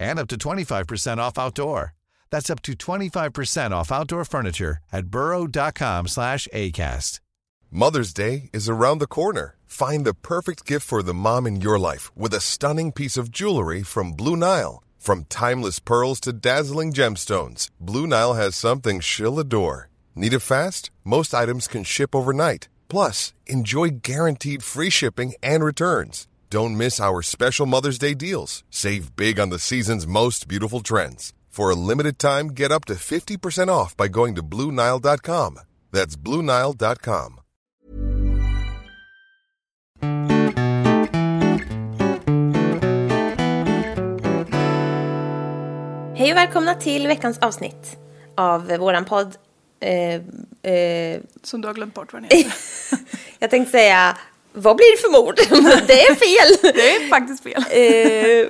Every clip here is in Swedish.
and up to 25% off outdoor. That's up to 25% off outdoor furniture at burrow.com slash ACAST. Mother's Day is around the corner. Find the perfect gift for the mom in your life with a stunning piece of jewelry from Blue Nile. From timeless pearls to dazzling gemstones, Blue Nile has something she'll adore. Need it fast? Most items can ship overnight. Plus, enjoy guaranteed free shipping and returns. Don't miss our special Mother's Day deals. Save big on the season's most beautiful trends. For a limited time, get up to 50% off by going to BlueNile.com. That's BlueNile.com. Hej och välkomna till veckans avsnitt av våran podd. Eh, eh, Som du har glömt bort vad den heter. jag tänkte säga, vad blir det för mord? det är fel. Det är faktiskt fel. Eh,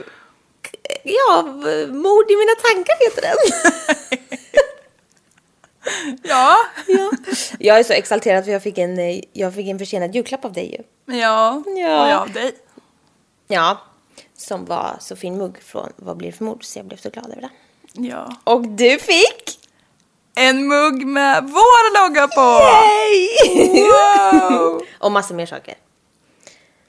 ja, mord i mina tankar heter den. Ja. ja. Jag är så exalterad för jag fick en, eh, jag fick en försenad julklapp av dig ju. Ja. Ja. Och jag av dig. Ja, som var så fin mugg från Vad blir det för mord? Så jag blev så glad över det. Ja. Och du fick? En mugg med vår logga på! Yay! Wow! Och massor mer saker.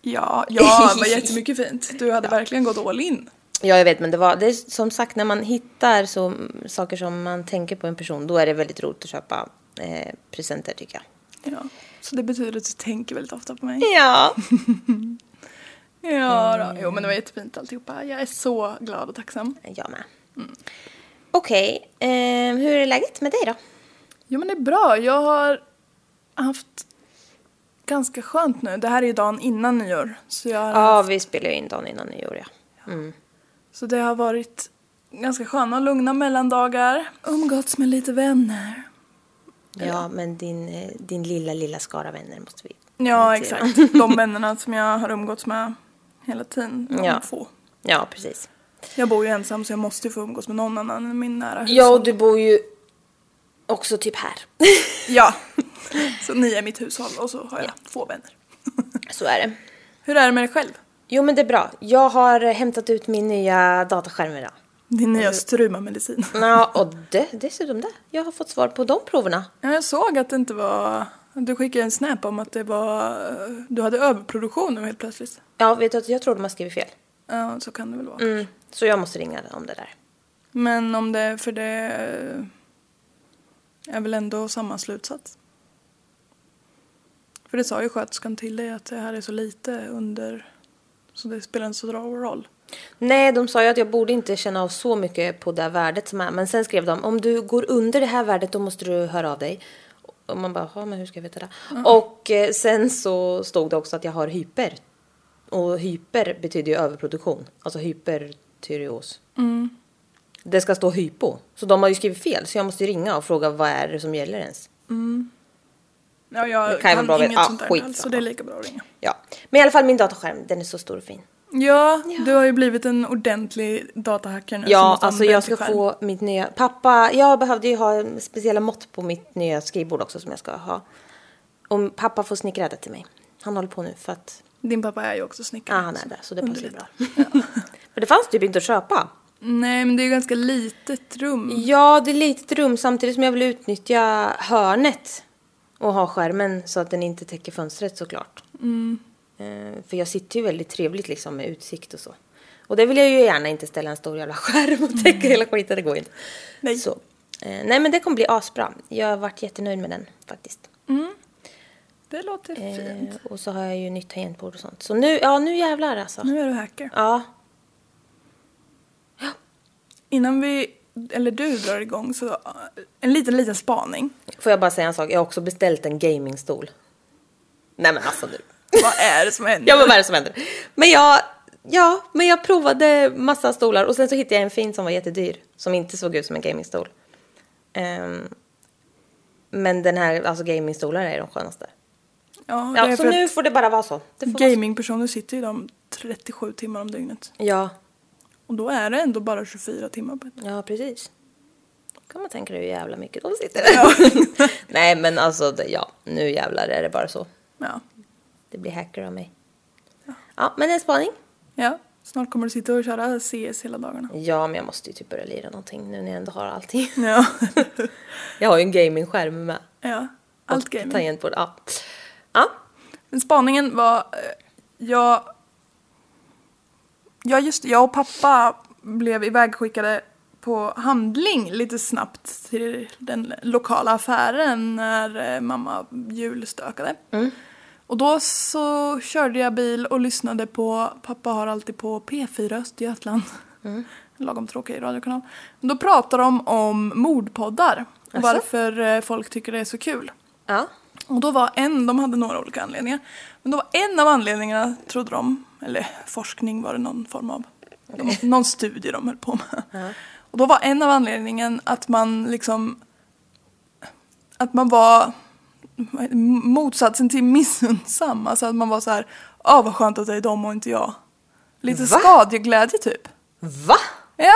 Ja, ja, det var jättemycket fint. Du hade verkligen gått all in. Ja, jag vet, men det var det är som sagt när man hittar så, saker som man tänker på en person, då är det väldigt roligt att köpa eh, presenter tycker jag. Ja. Så det betyder att du tänker väldigt ofta på mig. Ja. Ja, då. jo men det var jättefint alltihopa. Jag är så glad och tacksam. Jag med. Okej, eh, hur är läget med dig då? Jo men det är bra. Jag har haft ganska skönt nu. Det här är ju dagen innan nyår. Så, jag har Ja, vi spelar ju in dagen innan nyår ja. så det har varit ganska sköna och lugna mellandagar. Umgåtts med lite vänner. Ja, men din, eh, din lilla, lilla skara vänner måste vi... Ja, exakt. De vännerna som jag har umgåtts med hela tiden. De Ja. få. Ja, precis. Jag bor ju ensam så jag måste ju få umgås med någon annan än min nära hushåll. Ja, och du bor ju också typ här. Ja. Så ni är mitt hushåll och så har jag få vänner. så är det. Hur är det med dig själv? Jo, men det är bra. Jag har hämtat ut min nya dataskärm idag. Din nya struma-medicin. Ja, och det, dessutom det. Jag har fått svar på de proverna. Ja, jag såg att det inte var... Du skickade en snap om att det var... Du hade överproduktion nu helt plötsligt. Ja, vet du att jag tror de har skrivit fel. Ja, så kan det väl vara. Mm, så jag måste ringa om det där. Men om det... För det är väl ändå samma slutsats. För det sa ju sköterskan till dig att det här är så lite under... Så det spelar inte så stor roll. Nej, de sa ju att jag borde inte känna av så mycket på det värdet som är. Men sen skrev de, om du går under det här värdet då måste du höra av dig. Och man bara, men hur ska jag veta det? Och eh, sen så stod det också att jag har hyper. Och hyper betyder ju överproduktion. Alltså hypertyreos. Det ska stå hypo. Så de har ju skrivit fel. Så jag måste ringa och fråga vad är det som gäller ens. Ja, jag kan kan, inget att- sånt där ah, skit alls, så det är lika bra att ringa. Ja. Men i alla fall min datorskärm, den är så stor och fin. Ja, du har ju blivit en ordentlig datahacker nu. Ja, alltså jag ska skärm. få mitt nya... Pappa, jag behövde ju ha speciella mått på mitt nya skrivbord också som jag ska ha. Och pappa får snickra det till mig. Han håller på nu för att... Din pappa är ju också Ja, snickare. han är det. Så det passar ju bra. Underlättar. För det fanns typ inte att köpa. Nej, men det är ju ganska litet rum. Ja, det är litet rum samtidigt som jag vill utnyttja hörnet. Och ha skärmen så att den inte täcker fönstret såklart. Eh, För jag sitter ju väldigt trevligt liksom med utsikt och så. Och det vill jag ju gärna inte ställa en stor jävla skärm och täcka hela skiten, det går inte. Nej. Så. eh, Nej men det kommer bli asbra. Jag har varit jättenöjd med den faktiskt. Det låter fint. Eh, och så har jag ju nytt tangentbord och sånt. Så nu, ja nu jävlar alltså. Nu är du hacker. Ja. Innan vi, eller du drar igång, så uh, en liten, liten spaning. Får jag bara säga en sak? Jag har också beställt en gamingstol. Nej men alltså nu. Vad är det som händer? Ja men vad är det som händer? Men jag, ja, men jag provade massa stolar och sen så hittade jag en fin som var jättedyr. Som inte såg ut som en gamingstol. Ehm, men den här, alltså gamingstolar är de skönaste. Ja, Ja, så nu får det bara vara så. gamingpersoner sitter ju de 37 timmar om dygnet. Ja, Och då är det ändå bara 24 timmar på ett. ja precis. Då kan man tänka hur jävla mycket de sitter där. Nej men alltså, ja, nu jävlar är det bara så. Ja. Det blir hacker av mig. Ja, men en spaning. ja. Snart kommer du sitta och köra CS hela dagarna. Ja, men jag måste ju typ börja lira någonting nu när jag ändå har allting. Ja. Jag har ju en gamingskärm med. ja. Allt Och gaming. Tangentbord, ja. Ja, Men spaningen var, eh, jag... Ja just det, jag och pappa blev ivägskickade på handling lite snabbt till den lokala affären när eh, mamma julstökade. Och då så körde jag bil och lyssnade på, pappa har alltid på P4 Östergötland. En lagom tråkig radiokanal. Då pratar de om mordpoddar. Och varför eh, folk tycker det är så kul. ja. Och då var en, de hade några olika anledningar. Men då var en av anledningarna, trodde de, eller forskning var det någon form av, någon studie de höll på med. Och då var en av anledningen att man liksom, att man var motsatsen till missundsam. Alltså att man var så här, åh vad skönt att det är de och inte jag. Lite Va? skadeglädje typ. Va? Ja!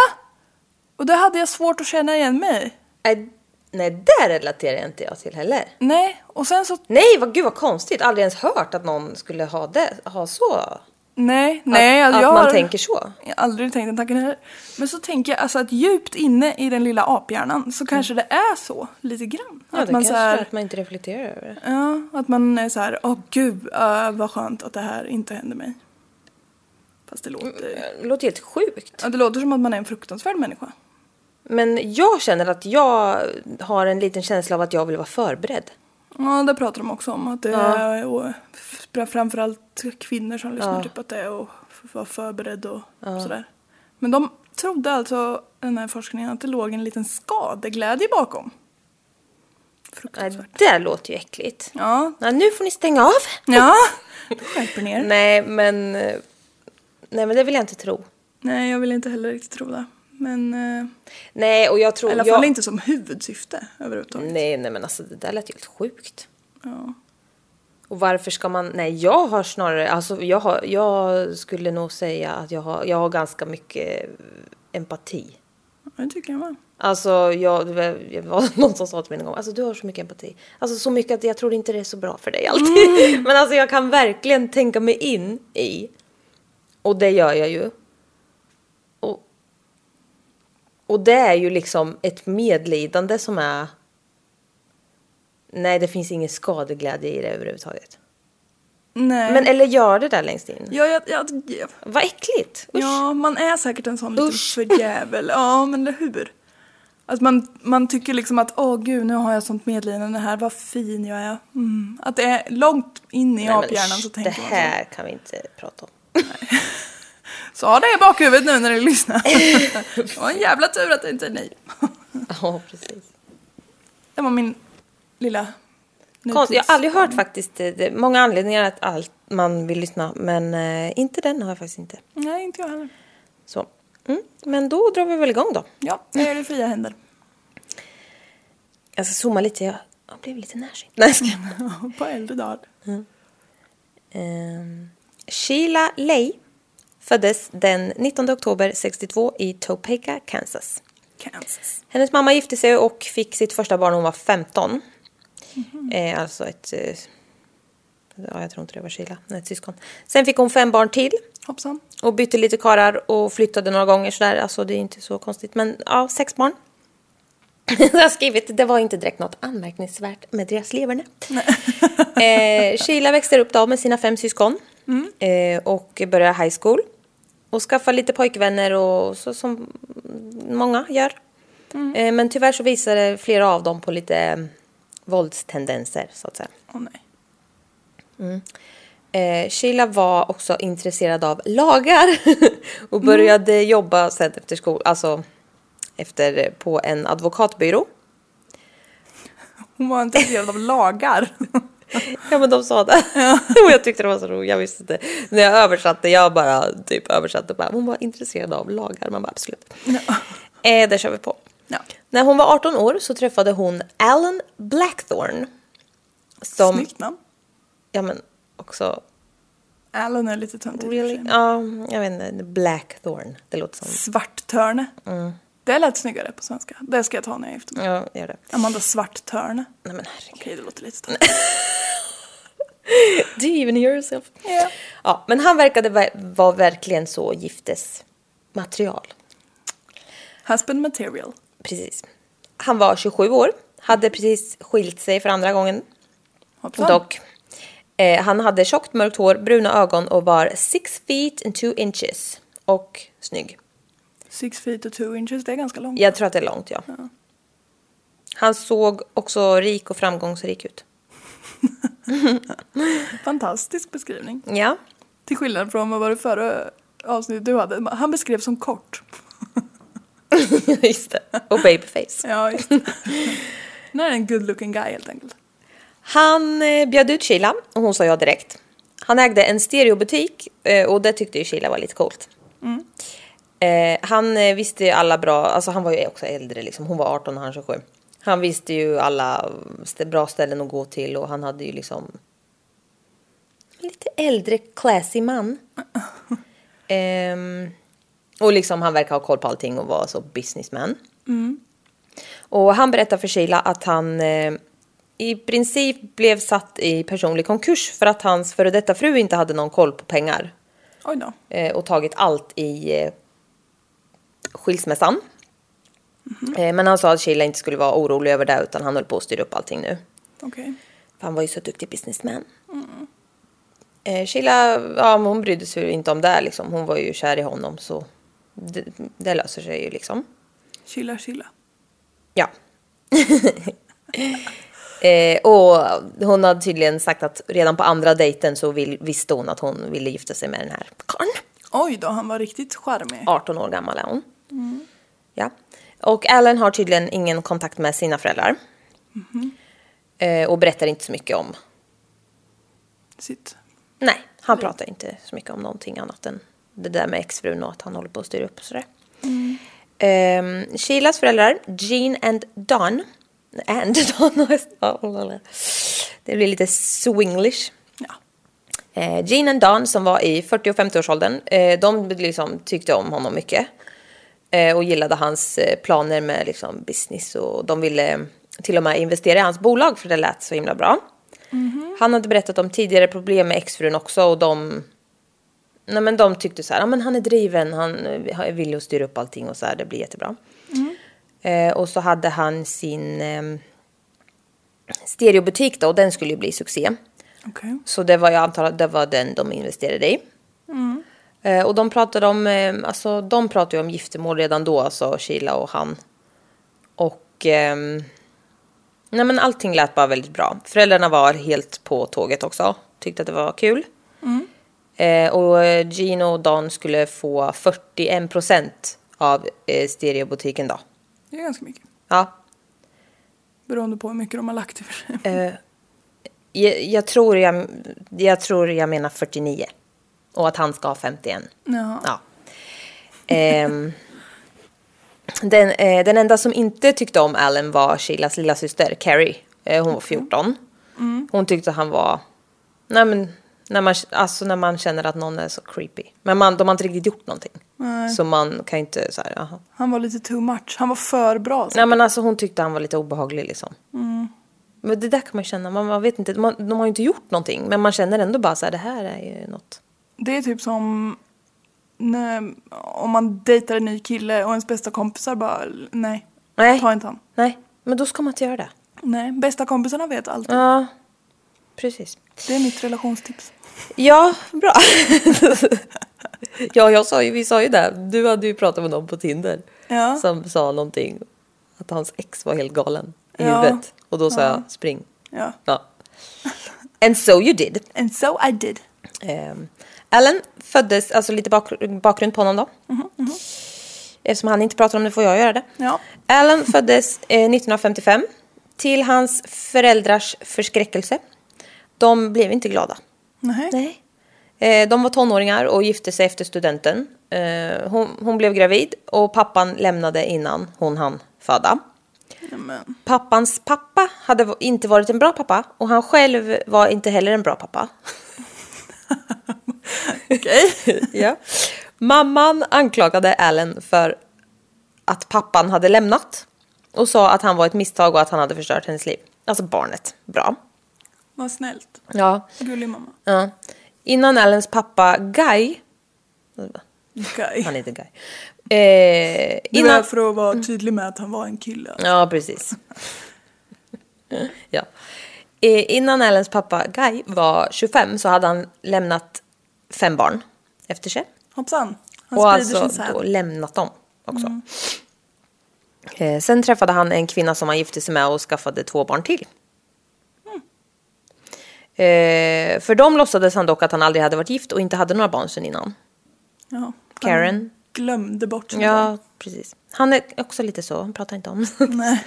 Och det hade jag svårt att känna igen mig i. Nej, det relaterar inte jag till heller. Nej, och sen så Nej, vad, gud vad konstigt. Aldrig ens hört att någon skulle ha, det, ha så. Nej, nej. att, jag att man har tänker så. jag har aldrig tänkt den tanken heller. Men så tänker jag alltså att djupt inne i den lilla aphjärnan så kanske det är så lite grann. Mm. Ja, att det man kanske så här, är att man inte reflekterar över det. ja, att man är så här, åh gud uh, vad skönt att det här inte händer mig. Fast det låter, Det låter helt sjukt. ja, det låter som att man är en fruktansvärd människa. Men jag känner att jag har en liten känsla av att jag vill vara förberedd. Ja, det pratar de också om. Att det Ja. är och, framförallt kvinnor som lyssnar Ja. typ att det är att vara förberedd och sådär. Men de trodde alltså, den här forskningen, att det låg en liten skadeglädje bakom. Nej, Fruktansvärt. det låter ju äckligt. Ja, Ja, nu får ni stänga av. ja. skärper ner. Nej, men... Nej, men det vill jag inte tro. Nej, jag vill inte heller riktigt tro det. Men eh, Nej, och jag tror... i alla jag... fall inte som huvudsyfte överhuvudtaget. Nej, nej men alltså det där lät ju helt sjukt. Ja. Och varför ska man... Nej, jag har snarare... Alltså jag, har, jag skulle nog säga att jag har, jag har ganska mycket empati. Det tycker jag med. Alltså, jag, det var- någon som sa till mig en gång, alltså du har så mycket empati. Alltså så mycket att jag tror inte det är så bra för dig alltid. Men alltså jag kan verkligen tänka mig in i, och det gör jag ju. Och, och det är ju liksom ett medlidande som är, nej det finns ingen skadeglädje i det överhuvudtaget. Nej. Men eller gör det där längst in. ja, jag, jag, jag, Vad äckligt! Usch. ja, man är säkert en sån liten Usch. förjävel. Ja, men eller hur? Att man, man tycker liksom att åh gud, nu har jag sånt medlidande här, vad fin jag är. Mm. Att det är långt in i Nej, aphjärnan så tänker Det man så. här kan vi inte prata om. Så ha det i bakhuvudet nu när du lyssnar. det var en jävla tur att det inte är nej. Ja, precis. Det var min lilla Konst, jag har aldrig hört faktiskt det, många anledningar att allt man vill lyssna men eh, inte den har jag faktiskt inte. Nej, inte jag heller. Så. Mm, men då drar vi väl igång då. Ja, nu är det fria händer. Jag ska zooma lite, jag, jag blev lite närsynt. Nej, jag skojar. På äldre dagar. Ehm, Sheila Ley föddes den 19 oktober 62 i Topeka, Kansas. Kansas. Hennes mamma gifte sig och fick sitt första barn när hon var 15. Eh, alltså ett... Eh, ja, jag tror inte det var Sheila, men ett syskon. Sen fick hon fem barn till. Hoppsan. Och bytte lite karar och flyttade några gånger sådär. Alltså det är inte så konstigt. Men ja, sex barn. jag har skrivit, det var inte direkt något anmärkningsvärt med deras leverne. eh, Sheila växte upp då med sina fem syskon. Eh, och började high school. Och skaffade lite pojkvänner och så som många gör. Eh, men tyvärr så visade flera av dem på lite eh, våldstendenser så att säga. Åh nej. Eh, Sheila var också intresserad av lagar och började jobba sen efter skolan, alltså efter på en advokatbyrå. Hon var intresserad av lagar. Ja men de sa det. och jag tyckte det var så roligt, jag visste inte. När jag översatte, jag bara typ översatte bara, hon var intresserad av lagar. Man bara absolut. Eh, det kör vi på. Ja. När hon var 18 år så träffade hon Alan Blackthorne. Som, Snyggt namn. ja men också, Alan är lite töntigt. really? Ja, jag vet inte, Blackthorne. Det låter som, Svarttörne. Mm. Det lät snyggare på svenska. Det ska jag ta när jag gifter mig. ja gör det. Amanda Svarttörne. Nej men herregud. Okej, det låter lite töntigt. Do you even hear yourself? Ja. Ja, men han verkade ver- vara verkligen så giftesmaterial. Husband material. Precis. Han var 27 år, hade precis skilt sig för andra gången. Hoppsan. Dock. Eh, han hade tjockt mörkt hår, bruna ögon och var 6 feet and 2 inches. Och snygg. Six feet och two inches, det är ganska långt. Jag tror att det är långt, ja. Han såg också rik och framgångsrik ut. Fantastisk beskrivning. Ja. Till skillnad från vad var det förra avsnittet du hade? Han beskrevs som kort. Just det. Och babyface. Ja, just det. Nu är en good looking guy helt enkelt. Han eh, bjöd ut Sheila och hon sa ja direkt. Han ägde en stereobutik eh, och det tyckte ju Sheila var lite coolt. Eh, han eh, visste ju alla bra, alltså han var ju också äldre liksom, hon var 18 och han 27. Han visste ju alla st- bra ställen att gå till och han hade ju liksom lite äldre classy man. Ehm, och liksom han verkar ha koll på allting och vara så businessman. Och han berättar för Sheila att han eh, i princip blev satt i personlig konkurs för att hans före detta fru inte hade någon koll på pengar. Oj då. Eh, och tagit allt i eh, skilsmässan. Eh, men han sa att Sheila inte skulle vara orolig över det utan han höll på att styra upp allting nu. Okej. För han var ju så duktig businessman. Eh, Sheila, ja hon brydde sig ju inte om det liksom. Hon var ju kär i honom så det, det löser sig ju liksom. Chilla, chilla. Ja. eh, och hon hade tydligen sagt att redan på andra dejten så vill, visste hon att hon ville gifta sig med den här karln. Oj då, han var riktigt charmig. 18 år gammal är hon. Ja. Och Alan har tydligen ingen kontakt med sina föräldrar. Eh, och berättar inte så mycket om... Sitt. Nej, han pratar inte så mycket om någonting annat än det där med exfrun och att han håller på att styra upp och sådär. Um, Sheilas föräldrar, Jean and Don. And Don. det blir lite swinglish. Ja. Eh, Jean and Don som var i 40 och 50-årsåldern, eh, de liksom tyckte om honom mycket. Eh, och gillade hans eh, planer med liksom, business och de ville eh, till och med investera i hans bolag för det lät så himla bra. Han hade berättat om tidigare problem med exfrun också och de, nej, men de tyckte så här, ja, men han är driven, han villig att styra upp allting och så här, det blir jättebra. Eh, och så hade han sin eh, stereobutik då och den skulle ju bli succé. Okej. Så det var jag antar att det var den de investerade i. Eh, och de pratade om, eh, alltså de pratade om giftermål redan då, alltså Sheila och han. Och ehm, nej men allting lät bara väldigt bra. Föräldrarna var helt på tåget också, tyckte att det var kul. Eh, och eh, Gino och Don skulle få 41 procent av eh, stereobutiken då. Det är ganska mycket. Ja, Beroende på hur mycket de har lagt i för sig. Eh, jag, jag, tror jag, jag tror jag menar 49. Och att han ska ha 51. Jaha. Ja. Ehm, den, eh, den enda som inte tyckte om Allen var Sheilas lilla syster Carrie. Eh, hon var 14. Hon tyckte han var... Nej men, när man, alltså när man känner att någon är så creepy. Men man, de har inte riktigt gjort någonting. Så man kan ju inte så här, jaha. Han var lite too much. Han var för bra. Så. Nej men alltså hon tyckte han var lite obehaglig liksom. Men det där kan man känna, man, man vet inte, man, de har ju inte gjort någonting. Men man känner ändå bara så här, det här är ju något. Det är typ som när, om man dejtar en ny kille och ens bästa kompisar bara nej. Nej. Ta inte han. Nej, men då ska man inte göra det. Nej, bästa kompisarna vet allt. Ja, precis. Det är mitt relationstips. Ja, bra. ja, jag sa ju, vi sa ju det. Du hade ju pratat med någon på Tinder. Ja. Som sa någonting. Att hans ex var helt galen i Ja. huvudet. Och då sa jag spring. Ja. Ja. And so you did. And so I did. Um, Alan föddes, alltså lite bak, bakgrund på honom då. Eftersom han inte pratar om det får jag göra det. Ja. Alan föddes eh, 1955 till hans föräldrars förskräckelse. De blev inte glada. Nej. Nej. Eh, de var tonåringar och gifte sig efter studenten. Eh, hon, hon blev gravid och pappan lämnade innan hon hann föda. Men, Pappans pappa hade inte varit en bra pappa och han själv var inte heller en bra pappa. Okej. ja. Mamman anklagade Allen för att pappan hade lämnat och sa att han var ett misstag och att han hade förstört hennes liv. Alltså barnet. Bra. Vad snällt. Ja. Gullig mamma. ja. Innan Allens pappa Guy, Guy. han heter Guy. Eh, Det var innan, för att vara tydlig med att han var en kille. Ja, precis. ja. Eh, innan Allens pappa Guy var 25 så hade han lämnat fem barn efter sig. Hoppsan. Han och alltså då lämnat dem också. Eh, sen träffade han en kvinna som han gifte sig med och skaffade två barn till. Eh, för dem låtsades han dock att han aldrig hade varit gift och inte hade några barn sedan innan. Ja. Karen. glömde bort sin Ja, precis. Han är också lite så, han pratar inte om. Nej.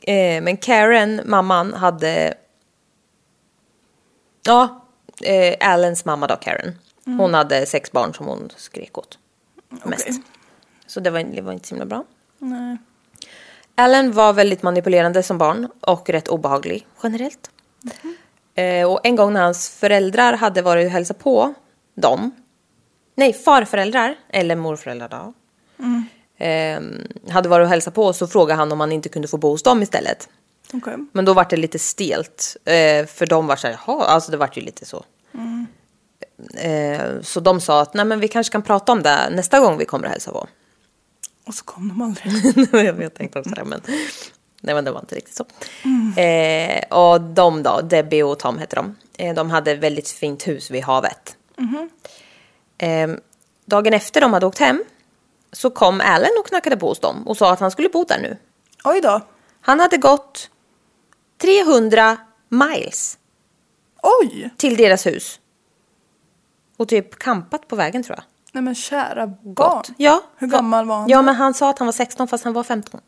eh, men Karen, mamman, hade... Ja, eh, Allens mamma då, Karen. Hon hade sex barn som hon skrek åt. Mest. Okej. Så det var, det var inte så himla bra. Nej. Allen var väldigt manipulerande som barn och rätt obehaglig generellt. Eh, och en gång när hans föräldrar hade varit och hälsat på dem, nej farföräldrar eller morföräldrar då, eh, hade varit och hälsat på så frågade han om han inte kunde få bo hos dem istället. Okej. Men då var det lite stelt. Eh, för de var så här, jaha, alltså det var ju lite så. Eh, så de sa att nej men vi kanske kan prata om det nästa gång vi kommer och hälsa på. Och så kom de aldrig. jag tänkte också det, men, nej, men det var inte riktigt så. Eh, och de då, Debbie och Tom hette de. Eh, de hade ett väldigt fint hus vid havet. Eh, dagen efter de hade åkt hem så kom Allen och knackade på hos dem och sa att han skulle bo där nu. Oj då. Han hade gått 300 miles Oj! till deras hus. Och typ kampat på vägen tror jag. Nej men kära barn. Gott. Ja. Hur gammal var han Ja, men han sa att han var 16 fast han var 15.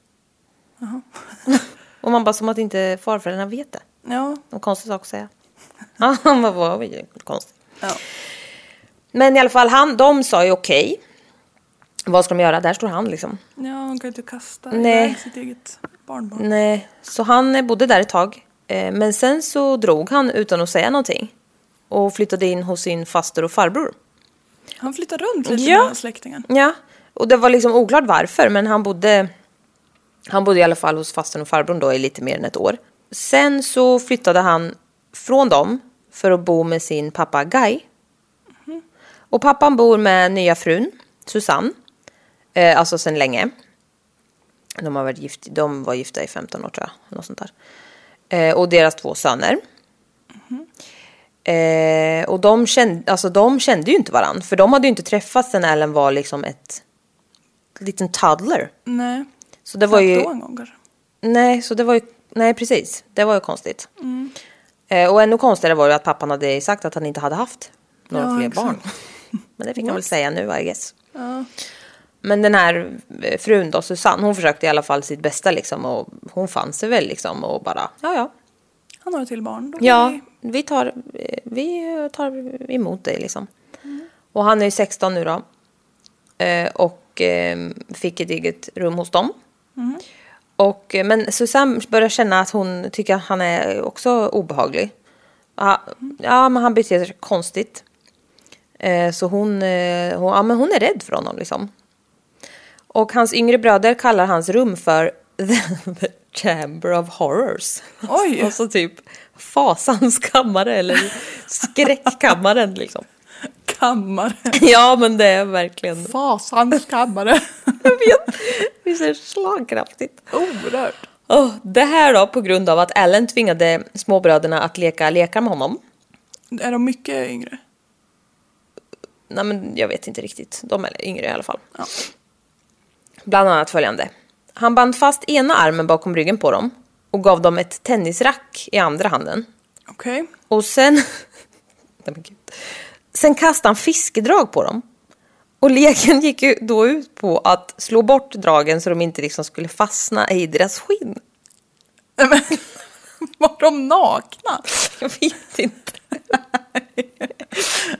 och man bara som att inte farföräldrarna vet det. Ja. En konstig sak att säga. Ja, han var, var ju konstig. ja. Men i alla fall, han, de sa ju okej. Vad ska de göra? Där står han liksom. Ja, han kan ju inte kasta Nej. sitt eget barnbarn. Nej, så han eh, bodde där ett tag. Eh, Men sen så drog han utan att säga någonting. Och flyttade in hos sin faster och farbror. Han flyttar runt lite Ja. med släktingen. Ja, och det var liksom oklart varför, men han bodde, han bodde i alla fall hos fastern och farbrorn då i lite mer än ett år. Sen så flyttade han från dem för att bo med sin pappa Guy. Och pappan bor med nya frun, Susanne, eh, alltså sedan länge. De, har varit gift, de var gifta i 15 år tror jag, något sånt där. Eh, och deras två söner. Eh, och de kände, alltså de kände ju inte varandra. För de hade ju inte träffats sen Ellen var liksom ett liten toddler. Nej. Så det var ju... då en gång kanske. Nej, så det var ju... Nej, precis. Det var ju konstigt. Eh, och ännu konstigare var ju att pappan hade sagt att han inte hade haft några Ja, fler exakt. barn. Men det fick han väl säga nu, I guess. Ja. Men den här eh, frun då, Susanne, hon försökte i alla fall sitt bästa liksom. Och hon fann sig väl liksom och bara, ja ja. Han har ett till barn. Då Ja, vi- vi tar, eh, vi tar emot dig liksom. Och han är ju 16 nu då. Eh, och eh, fick ett eget rum hos dem. Och, eh, men Susanne börjar känna att hon tycker att han är också obehaglig. Ja, ja men han beter sig konstigt. Så hon, hon, ja, men hon är rädd för honom liksom. Och hans yngre bröder kallar hans rum för the Chamber of Horrors. Oj. Alltså typ fasans kammare eller skräckkammaren liksom. Kammare. Ja men det är verkligen, Fasans kammare. jag vet, det är så slagkraftigt. Oerhört. Oh, det här då på grund av att Ellen tvingade småbröderna att leka lekar med honom. Är de mycket yngre? Nej men jag vet inte riktigt, de är yngre i alla fall. Bland annat följande. Han band fast ena armen bakom ryggen på dem och gav dem ett tennisrack i andra handen. Okej. Och sen... Sen kastade han fiskedrag på dem. Och leken gick ju då ut på att slå bort dragen så de inte liksom skulle fastna i deras skinn. Men, var de nakna? Jag vet inte.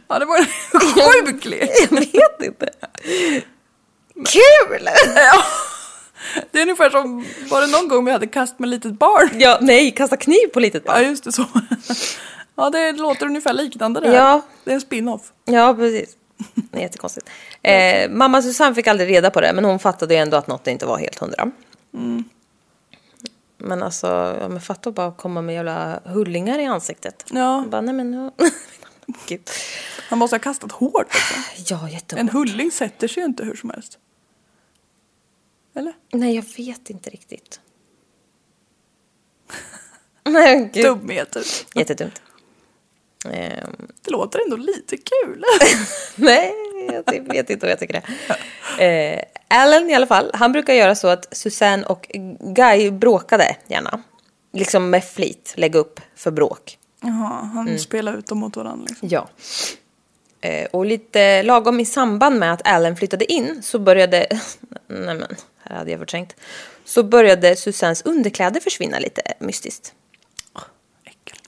Ja, det var en sjuk lek. Jag vet inte. Kul! Det är ungefär som, var det någon gång vi hade kast med litet barn? Ja, nej, kasta kniv på litet Ja, barn. just det så. Ja, det låter ungefär liknande det här. Ja. Det är en spin-off. Ja, precis. Det är jättekonstigt. Eh, mamma Susanne fick aldrig reda på det, men hon fattade ju ändå att något inte var helt hundra. Men alltså, ja, men fatta att bara komma med jävla hullingar i ansiktet. Ja, Bara, nej men... nu- han måste ha kastat hårt också. Ja, jättehårt. En hulling sätter sig ju inte hur som helst. Eller? Nej, jag vet inte riktigt. Nej, gud. Dumheter. Jättedumt. Ehm, Det låter ändå lite kul. nej, jag ty- vet inte vad jag tycker det. Eh, Alan i alla fall, han brukar göra så att Susanne och Guy bråkade gärna. Liksom med flit, lägga upp för bråk. Jaha, han Mm. spelar ut dem mot varandra liksom. Ja. Eh, och lite lagom i samband med att Alan flyttade in så började, nej men, här hade jag förträngt. Så började Susannes underkläder försvinna lite mystiskt. Äckel.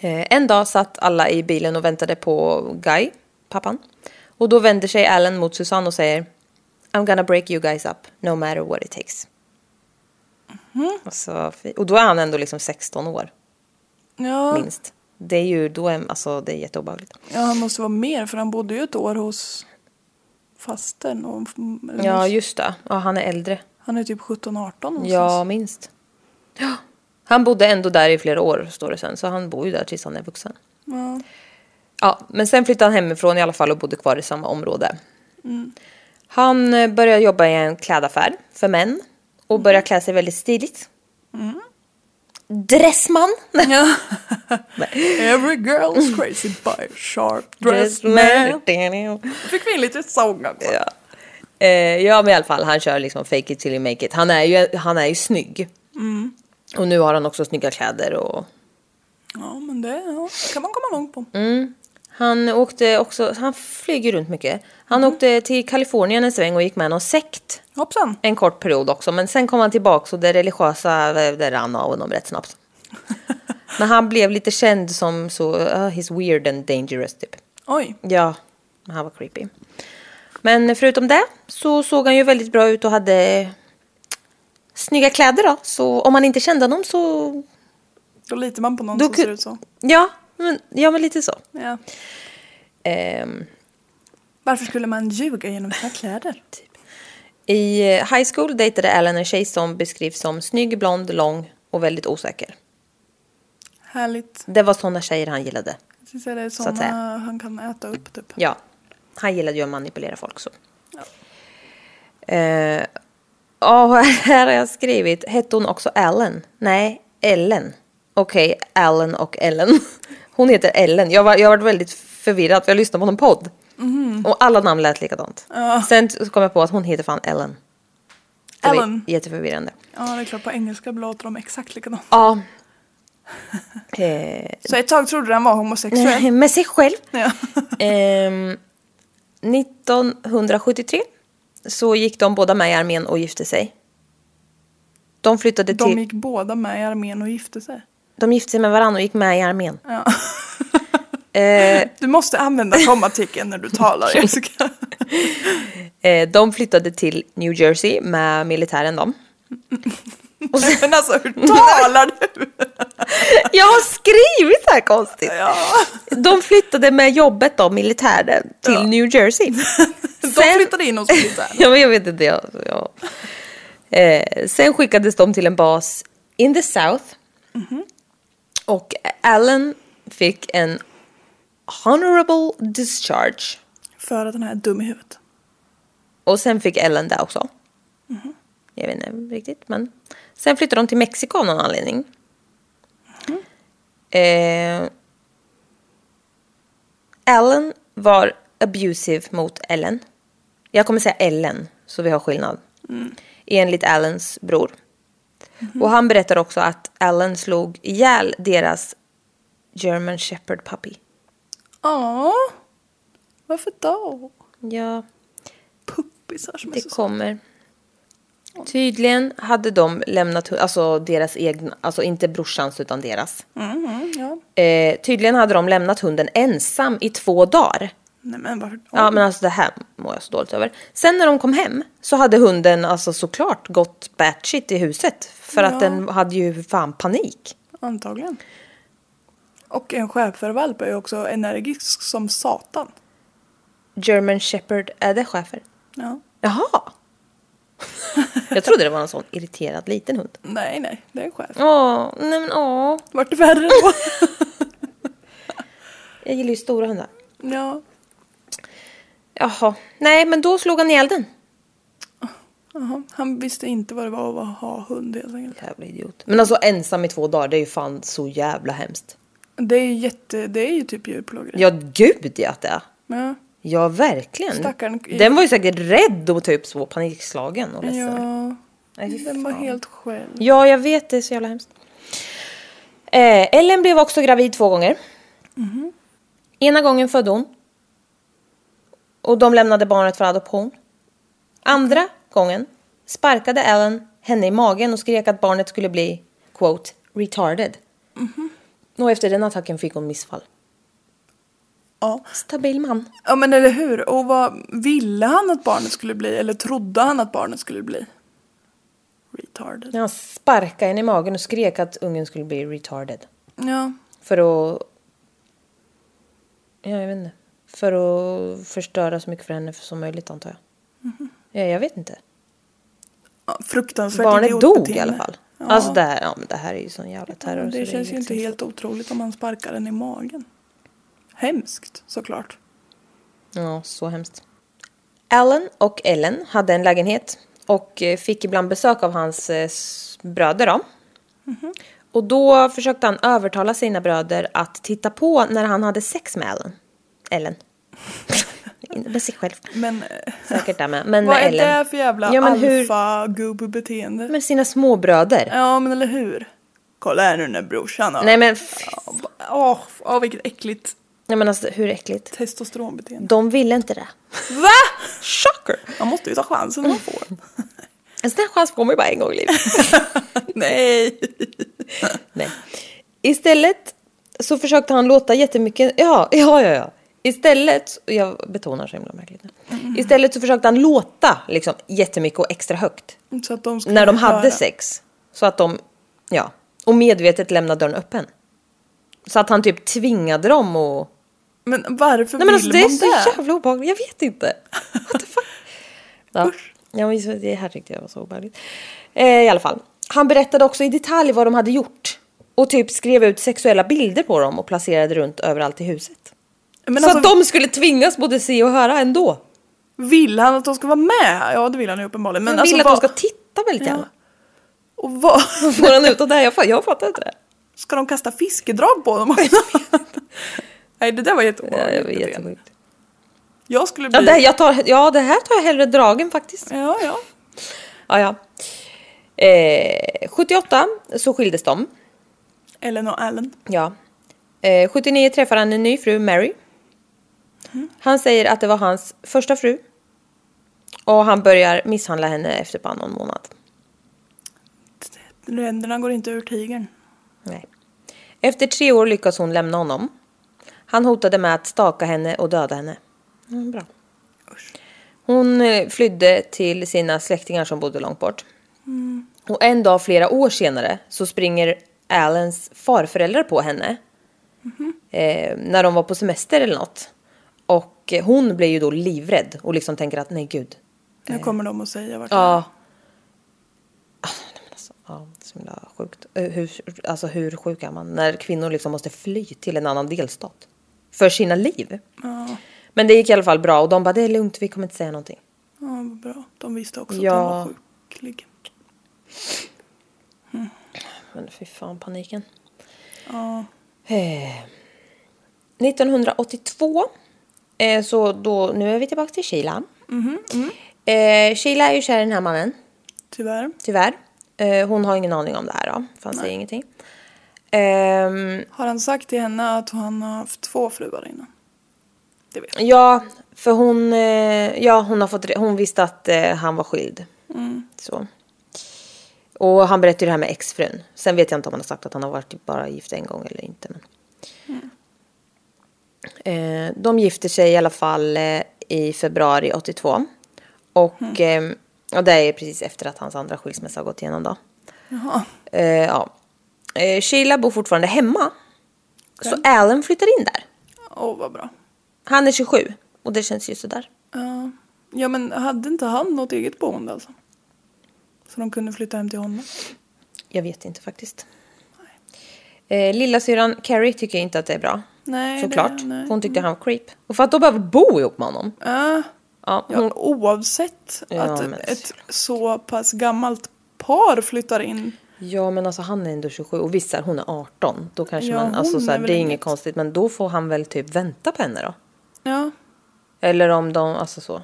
Eh, en dag satt alla i bilen och väntade på Guy, pappan. Och då vänder sig Alan mot Susanne och säger I'm gonna break you guys up, no matter what it takes. Och, så, och då är han ändå liksom 16 år, Ja, minst. Det är ju, då är, alltså det är jätteobehagligt. ja, han måste vara mer för han bodde ju ett år hos fastern. Och, Ja, just det. Ja, han är äldre. Han är typ 17-18 någonstans. Ja, minst. Ja. Han bodde ändå där i flera år, står det sen. Så han bor ju där tills han är vuxen. Ja. Ja, men sen flyttade han hemifrån i alla fall och bodde kvar i samma område. Han eh, började jobba i en klädaffär för män och började klä sig väldigt stiligt. Dressman! Ja. Every girl's crazy by a sharp. Dressman. Fick vi in lite sång också. Ja. Eh, ja, men i alla fall, han kör liksom fake it till you make it. Han är ju, han är ju snygg. Och nu har han också snygga kläder och Ja, men det ja, kan man komma långt på. Mm. Han åkte också, han flyger runt mycket. Han åkte till Kalifornien en sväng och gick med någon sekt Hoppsan. en kort period också. Men sen kom han tillbaka och det religiösa, det rann av honom rätt snabbt. Men han blev lite känd som så, uh, he's weird and dangerous typ. Oj. Ja, han var creepy. Men förutom det så såg han ju väldigt bra ut och hade snygga kläder då. Så om man inte kände honom så, Då litar man på någon Då som ser ut så. ja, men, ja men lite så. Ja. Ehm, Varför skulle man ljuga genom sina kläder? I high school dejtade Alan en tjej som beskrivs som snygg, blond, lång och väldigt osäker. Härligt. Det var sådana tjejer han gillade. Jag det är såna säga. han kan äta upp typ. Ja, han gillade ju att manipulera folk så. Ja, här har jag skrivit, hette hon också Ellen? Nej, Ellen. Okej, Allen och Ellen. Hon heter Ellen. Jag, var, jag väldigt förvirrad för jag lyssnade på någon podd. Och alla namn lät likadant. Sen så kom jag på att hon heter fan Ellen. Var Ellen. Jätteförvirrande. Ja, det är klart på engelska låter de exakt likadant. Ja. Eh, Så ett tag trodde han var homosexuell. med sig själv. ja. Ehm, 1973 så gick de båda med i armén och gifte sig. De flyttade till... De gick båda med i armén och gifte sig. De gifte sig med varandra och gick med i armén. Ja. Eh, Du måste använda kommatiken när du talar Jessica. eh, de flyttade till New Jersey med militären då. Men alltså hur talar du? Jag har skrivit så här konstigt. Ja. De flyttade med jobbet då, militären, till Ja. New Jersey. De Sen- flyttade in hos militären. Ja, men jag vet inte. Jag, ja. eh, sen skickades de till en bas in the South. Och Allen fick en honorable discharge. För att den här är dum i huvudet. Och sen fick Ellen det också. Jag vet inte riktigt, men. Sen flyttade de till Mexiko av någon anledning. Eh, Ellen var abusive mot Ellen. Jag kommer säga Ellen, så vi har skillnad. Enligt Allens bror. Och han berättar också att Allen slog ihjäl deras German Shepherd Puppy. Ja. Varför då? Ja, Puppisar som är det så kommer. Tydligen hade de lämnat, hu- alltså deras egna, alltså inte brorsans utan deras. Mhm, ja. Eh, tydligen hade de lämnat hunden ensam i två dagar. Nej men varför? Ja men alltså det här mår jag så dåligt över. Sen när de kom hem så hade hunden alltså såklart gått batshit i huset. För att den hade ju fan panik. Antagligen. Och en schäfervalp är ju också energisk som satan. German Shepherd, är det schäfer? Ja. Jaha! jag trodde det var en sån irriterad liten hund. Nej, nej, det är en schäfer. Åh, nej men åh. Vart det värre då? Jag gillar ju stora hundar. ja. Jaha. Nej men då slog han ihjäl den. Jaha. Han visste inte vad det var att ha hund helt enkelt. Jävla idiot. Men alltså ensam i två dagar, det är ju fan så jävla hemskt. Det är ju jätte, det är ju typ djurplågeri. Ja gud ja det är. Ja. Ja verkligen. Stackarn. Den var ju säkert rädd och typ så panikslagen och ledsen. Ja. Nej, Den var helt själv. Ja, jag vet. Det är så jävla hemskt. Eh, Ellen blev också gravid två gånger. Ena gången födde hon. Och de lämnade barnet för adoption. Andra gången sparkade Ellen henne i magen och skrek att barnet skulle bli, quote, retarded. Och efter den attacken fick hon missfall. Ja. Stabil man. ja, men eller hur? Och vad ville han att barnet skulle bli? Eller trodde han att barnet skulle bli? Retarded. Han sparkade henne i magen och skrek att ungen skulle bli retarded. Ja. För att... Ja, jag vet inte. För att förstöra så mycket för henne som möjligt antar jag. Ja, jag vet inte. ja fruktansvärt Barnet dog i alla fall. Ja. Alltså det här, ja, men det här är ju sån jävla terror. Ja, så det känns ju inte helt otroligt om man sparkar den i magen. Hemskt såklart. Ja, så hemskt. Alan och Ellen hade en lägenhet och eh, fick ibland besök av hans eh, bröder då. Och då försökte han övertala sina bröder att titta på när han hade sex med Ellen. Ellen. Med sig själv. Men Säkert där med. Men vad med är Ellen. det för jävla Ja, alfa-gubb-beteende? Med sina små bröder. Ja men eller hur? Kolla här nu när brorsan har... Nej men, Åh, åh vilket äckligt nej men alltså hur äckligt. testosteronbeteende. De ville inte det. Va? Shocker! Man måste ju ta chansen man får. En sån här chans får man ju bara en gång i livet. Nej. Nej. Istället så försökte han låta jättemycket, ja, ja, ja, ja. Istället, jag betonar så himla märkligt nu. Istället så försökte han låta liksom jättemycket och extra högt. Så att de När de hade höra. sex. Så att de, ja. Och medvetet lämnade dörren öppen. Så att han typ tvingade dem och... Men varför Nej men vill alltså det är man så det? jävla obehagligt, jag vet inte. What the fuck? Ja, ja men det här tyckte jag var så obehagligt. Eh, I alla fall. Han berättade också i detalj vad de hade gjort. Och typ skrev ut sexuella bilder på dem och placerade runt överallt i huset. Men så alltså, att de skulle tvingas både se och höra ändå. vill han att de ska vara med? Ja det vill han ju uppenbarligen. Men Men alltså vill att vad... de ska titta väldigt Ja. gärna. Och vad... Får han ut av det här? Jag, fa- jag fattar inte det. Ska de kasta fiskedrag på dem? Nej det där var Ja, jätteobehagligt. beteende. jättesjukt. Jag skulle bli... Ja, det, jag tar, ja, det här tar jag hellre dragen faktiskt. Ja, ja. Ja, ja. Eh, 78 så skildes de. Ellen och Allen. Ja. Eh, 79 träffar han en ny fru, Mary. Han säger att det var hans första fru. Och han börjar misshandla henne efter bara någon månad. Ränderna går inte ur tigern. Nej. Efter tre år lyckas hon lämna honom. Han hotade med att staka henne och döda henne. Mm, bra. Hon eh, flydde till sina släktingar som bodde långt bort. Och en dag flera år senare så springer Allens farföräldrar på henne. Eh, när de var på semester eller något. Och eh, hon blir ju då livrädd och liksom tänker att nej gud. Nu kommer de att säga vart Ja. Ah, nej, men Alltså, ja, så himla sjukt. Eh, Hur, alltså hur sjuk är man när kvinnor liksom måste fly till en annan delstat? För sina liv. Ja. Men det gick i alla fall bra och de bara det är lugnt, vi kommer inte säga någonting. Ja, vad bra. De visste också Ja. att han var sjuklig. Men fy fan paniken. Ja. Eh, 1982 eh, så då, nu är vi tillbaka till Sheila. Eh, Sheila är ju kär i den här mannen. Tyvärr. Tyvärr. Eh, hon har ingen aning om det här då. För han säger ingenting. Ehm, Har han sagt till henne att han har haft två fruar innan? Det vet jag. ja, för hon, eh, ja, hon, har fått, hon visste att eh, han var skild. Så. Och han berättade ju det här med exfrun. Sen vet jag inte om han har sagt att han har varit bara gift en gång eller inte. Men. Eh, de gifter sig i alla fall eh, i februari 82. Och, eh, och det är precis efter att hans andra skilsmässa har gått igenom då. Jaha. Eh, ja. eh, Sheila bor fortfarande hemma. Så Alan flyttar in där. Åh, vad bra. Han är 27 och det känns ju sådär. Ja. ja, men hade inte han något eget boende alltså? Så de kunde flytta hem till honom? Jag vet inte faktiskt. Eh, Lilla syran Carrie tycker inte att det är bra. Nej, Såklart. Det, nej. Hon tyckte han var creep. Och för att de behöver bo ihop med honom. Ja, Ja, ja, hon, oavsett Ja, att men ett, så pass gammalt par flyttar in. ja men alltså han är ändå 27 och visst är hon är 18. Då kanske Ja, man, alltså så här, är det är inget konstigt. Men då får han väl typ vänta på henne då. Ja, Eller om de, alltså så.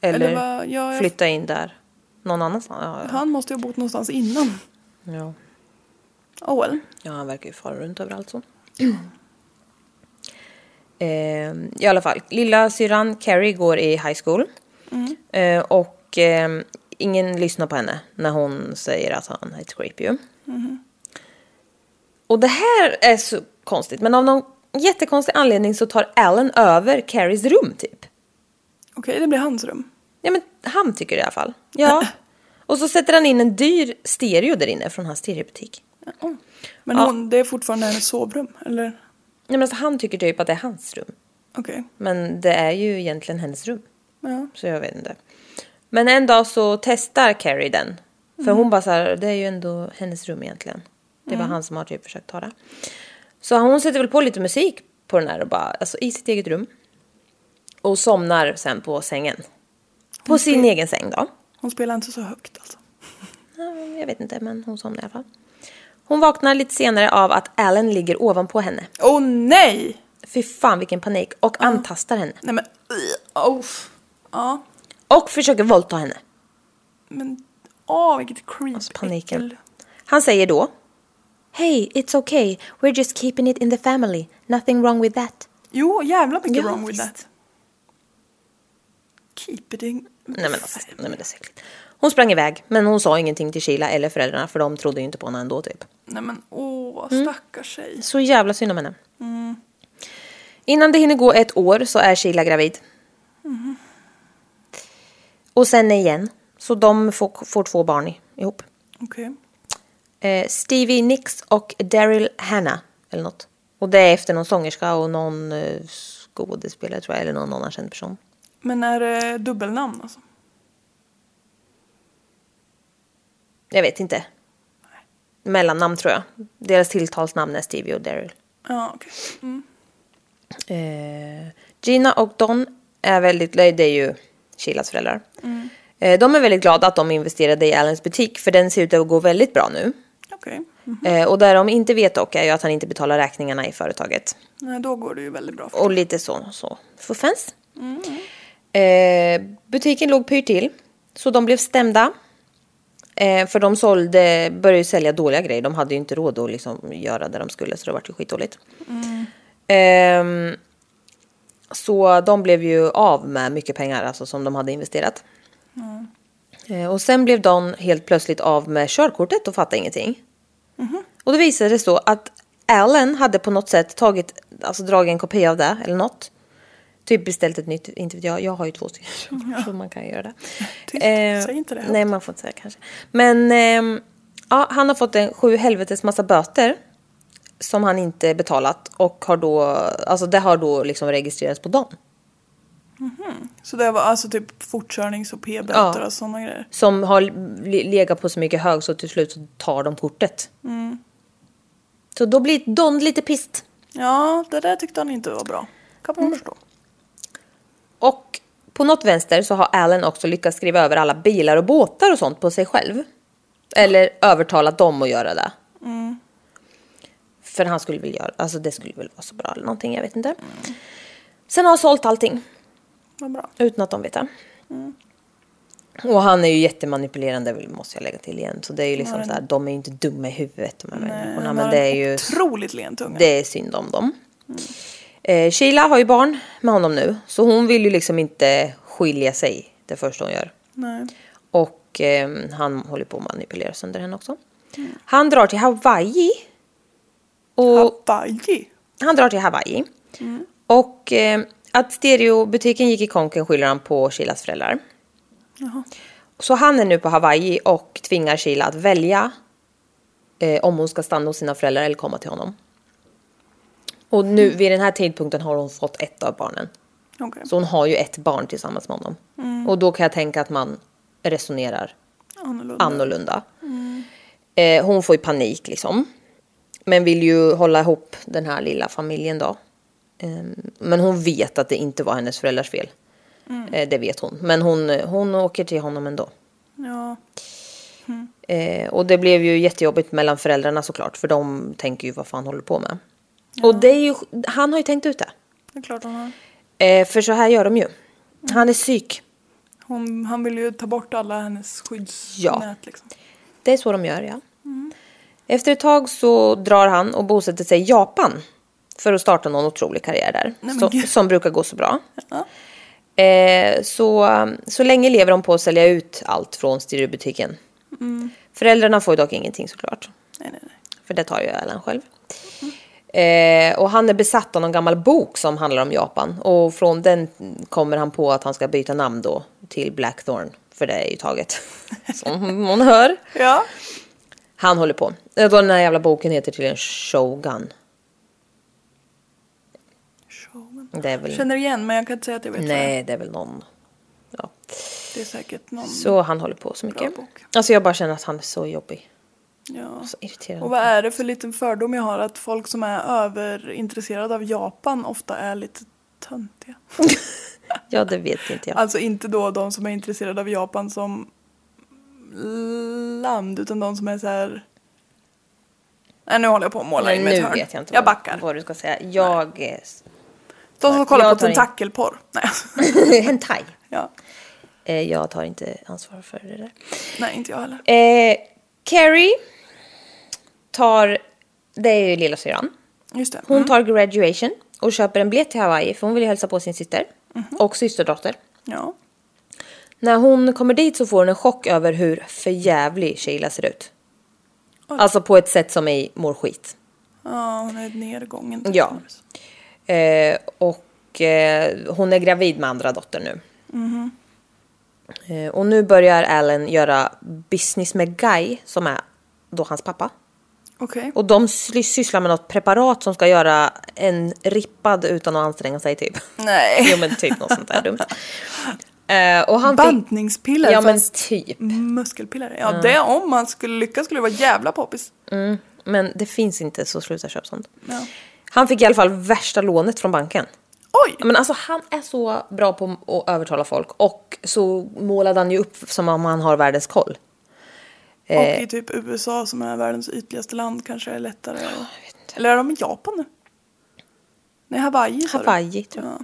Eller, Eller vad- ja, jag- flytta in där. Någon annanstans. Ja, ja. han måste ju ha bott någonstans innan. ja. Oh well. Ja, han verkar ju fara runt överallt så. eh, I alla fall, lilla syrran Carrie går i high school. Eh, och eh, ingen lyssnar på henne när hon säger att han är ett creep ju. Och det här är så konstigt, men av någon jättekonstig anledning så tar Alan över Carries rum typ. Okej, det blir hans rum. Ja men han tycker det i alla fall. Ja. Och så sätter han in en dyr stereo där inne från hans stereobutik. Men Ja. hon, det är fortfarande hennes sovrum, eller? Ja, men alltså, han tycker typ att det är hans rum. Okej. Men det är ju egentligen hennes rum. Ja. Så jag vet inte. Men en dag så testar Carrie den. För hon bara så här, det är ju ändå hennes rum egentligen. Det var han som har typ försökt ta det. Så hon sätter väl på lite musik på den här och bara, alltså i sitt eget rum. Och somnar sen på sängen. På sin egen säng då. Hon spelar inte så högt alltså. Ja, Jag vet inte, men hon somnar i alla fall. Hon vaknar lite senare av att Alan ligger ovanpå henne. Åh nej! Fy fan vilken panik. Och antastar henne. Nej men, oh. Ja, Och försöker våldta henne. men åh vilket creep. Alltså, paniken. Han säger då Hey, it's okay. We're just keeping it in the family. Nothing wrong with that. Jo, jävla mycket Ja, wrong with visst. that. Keep it in... Nej men, alltså, nej men det är äckligt. Hon sprang iväg, men hon sa ingenting till Sheila eller föräldrarna för de trodde ju inte på henne ändå typ. Nej men åh, Mm. stackars tjej. Så jävla synd om henne. Innan det hinner gå ett år så är Sheila gravid. Och sen igen. Så de får, får två barn ihop. Okej. Eh, Stevie Nicks och Daryl Hannah. Eller något. Och det är efter någon sångerska och någon eh, skådespelare tror jag. Eller någon annan känd person. Men är det dubbelnamn alltså? Jag vet inte. Mellannamn tror jag. Deras tilltalsnamn är Stevie och Daryl. Ja, okej. Mm. Eh, Gina och Don är väldigt, det är ju Sheilas föräldrar. Eh, de är väldigt glada att de investerade i Allens butik för den ser ut att gå väldigt bra nu. Okej. Eh, och där de inte vet dock är ju att han inte betalar räkningarna i företaget. Nej, då går det ju väldigt bra för Och lite så, så. Fuffens. Eh, butiken låg pyrt till. Så de blev stämda. Eh, för de sålde, började ju sälja dåliga grejer. De hade ju inte råd att liksom göra det de skulle så det var ju skitdåligt. Ehm, så de blev ju av med mycket pengar alltså, som de hade investerat. Eh, och sen blev de helt plötsligt av med körkortet och fattade ingenting. Och då visade det så att Allen hade på något sätt tagit, alltså dragit en kopia av det eller något. Typ beställt ett nytt, inte vet jag, jag har ju två stycken så man kan göra det. Tyst, säg inte det. Nej, man får inte säga kanske. Men ehm, ja, han har fått en sju helvetes massa böter som han inte betalat och har då, alltså det har då liksom registrerats på Don. Så det var alltså typ fortkörnings och p-böter Ja. och sådana grejer? Som har le- legat på så mycket hög så till slut så tar de kortet. Så då blir Don lite pist. Ja, det där tyckte han inte var bra. Kan man Mm. förstå. Och på något vänster så har Allen också lyckats skriva över alla bilar och båtar och sånt på sig själv. Eller övertalat dem att göra det. För han skulle väl göra, alltså det skulle väl vara så bra eller någonting, jag vet inte. Sen har han sålt allting Vad bra. utan att de vet det. Och han är ju jättemanipulerande måste jag lägga till igen. Så det är ju liksom så här, de är ju inte dumma i huvudet de här människorna. Han Men det är ju, otroligt len tunga. det är synd om dem. Eh, Sheila har ju barn med honom nu. Så hon vill ju liksom inte skilja sig det första hon gör. Nej. Och eh, han håller på att manipulera sönder henne också. Han drar till Hawaii. Och Hawaii. han drar till Hawaii. Och eh, att stereobutiken gick i konken skyller han på Sheilas föräldrar. Så han är nu på Hawaii och tvingar Sheila att välja eh, om hon ska stanna hos sina föräldrar eller komma till honom. Och nu vid den här tidpunkten har hon fått ett av barnen. Okej. Så hon har ju ett barn tillsammans med honom. Och då kan jag tänka att man resonerar Annorlunda. annorlunda. Eh, hon får ju panik liksom. Men vill ju hålla ihop den här lilla familjen då. Eh, men hon vet att det inte var hennes föräldrars fel. Eh, det vet hon. Men hon, hon åker till honom ändå. Ja. Eh, och det blev ju jättejobbigt mellan föräldrarna såklart. För de tänker ju vad fan håller du på med. Och det är ju, han har ju tänkt ut det. Det är klart hon har. Eh, för så här gör de ju. Han är psyk. Hon, han vill ju ta bort alla hennes skyddsnät Ja. liksom. Det är så de gör, ja. Efter ett tag så drar han och bosätter sig i Japan för att starta någon otrolig karriär där. Nej, så, som brukar gå så bra. Eh, så, så länge lever de på att sälja ut allt från stereobutiken. Föräldrarna får ju dock ingenting såklart. Nej, nej, nej. För det tar ju Ellen själv. Eh, och han är besatt av någon gammal bok som handlar om Japan. Och från den kommer han på att han ska byta namn då till Blackthorn. För det är ju taget. Som hon hör. Ja. Han håller på. Eh, då Den här jävla boken heter tydligen Shogun. Showen. Det är väl... Känner igen men jag kan inte säga att jag vet. Nej, det är väl någon. Ja. Det är säkert någon. Så han håller på så mycket. bok. Alltså jag bara känner att han är så jobbig. Ja. Så irriterande. Och vad är det för liten fördom jag har att folk som är överintresserade av Japan ofta är lite töntiga? Ja, det vet inte jag. Alltså inte då de som är intresserade av Japan som land utan de som är så här. Nej nu håller jag på att måla in Men mig i ett nu hörn. vet jag inte jag vad, backar. vad du ska säga. Jag... De som kollar på in- tentakelporr. Nej. Hentai. ja. Eh, jag tar inte ansvar för det där. Nej inte jag heller. Eh, Carrie tar... Det är ju lilla syran. Just det. Hon Mm. tar graduation och köper en biljett till Hawaii för hon vill ju hälsa på sin syster. Mhm. Och systerdotter. Ja. När hon kommer dit så får hon en chock över hur förjävlig Sheila ser ut. Alltså på ett sätt som i mår skit. ja, hon är nedgången. Ja. Eh, och eh, hon är gravid med andra dottern nu. Eh, och nu börjar Allen göra business med Guy som är då hans pappa. Okej. Och de sysslar med något preparat som ska göra en rippad utan att anstränga sig typ. Nej. jo men typ något sånt där dumt. Eh, och han. Bantningspiller Ja men typ. muskelpiller. Ja det om man skulle lyckas skulle det vara jävla poppis. Men det finns inte så sluta köpa sånt. Ja. Han fick i alla fall värsta lånet från banken. Oj! Men alltså han är så bra på att övertala folk och så målade han ju upp som om han har världens koll. Och i typ USA som är världens ytligaste land kanske det är lättare. att- Eller är de i Japan nu? Nej, Hawaii sa du? Hawaii tror jag. Ja,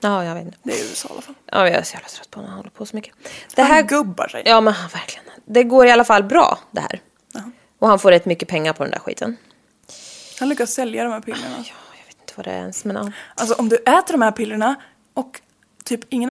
Ja, jag vet inte. det är USA i alla fall. Ja, jag är så jävla trött på när han håller på så mycket. Det Han här, gubbar sig. ja men verkligen. Det går i alla fall bra det här. Och han får rätt mycket pengar på den där skiten. Han lyckas sälja de här pillerna. Ja, jag vet inte vad det är ens men ja. Alltså om du äter de här pillerna och typ ingen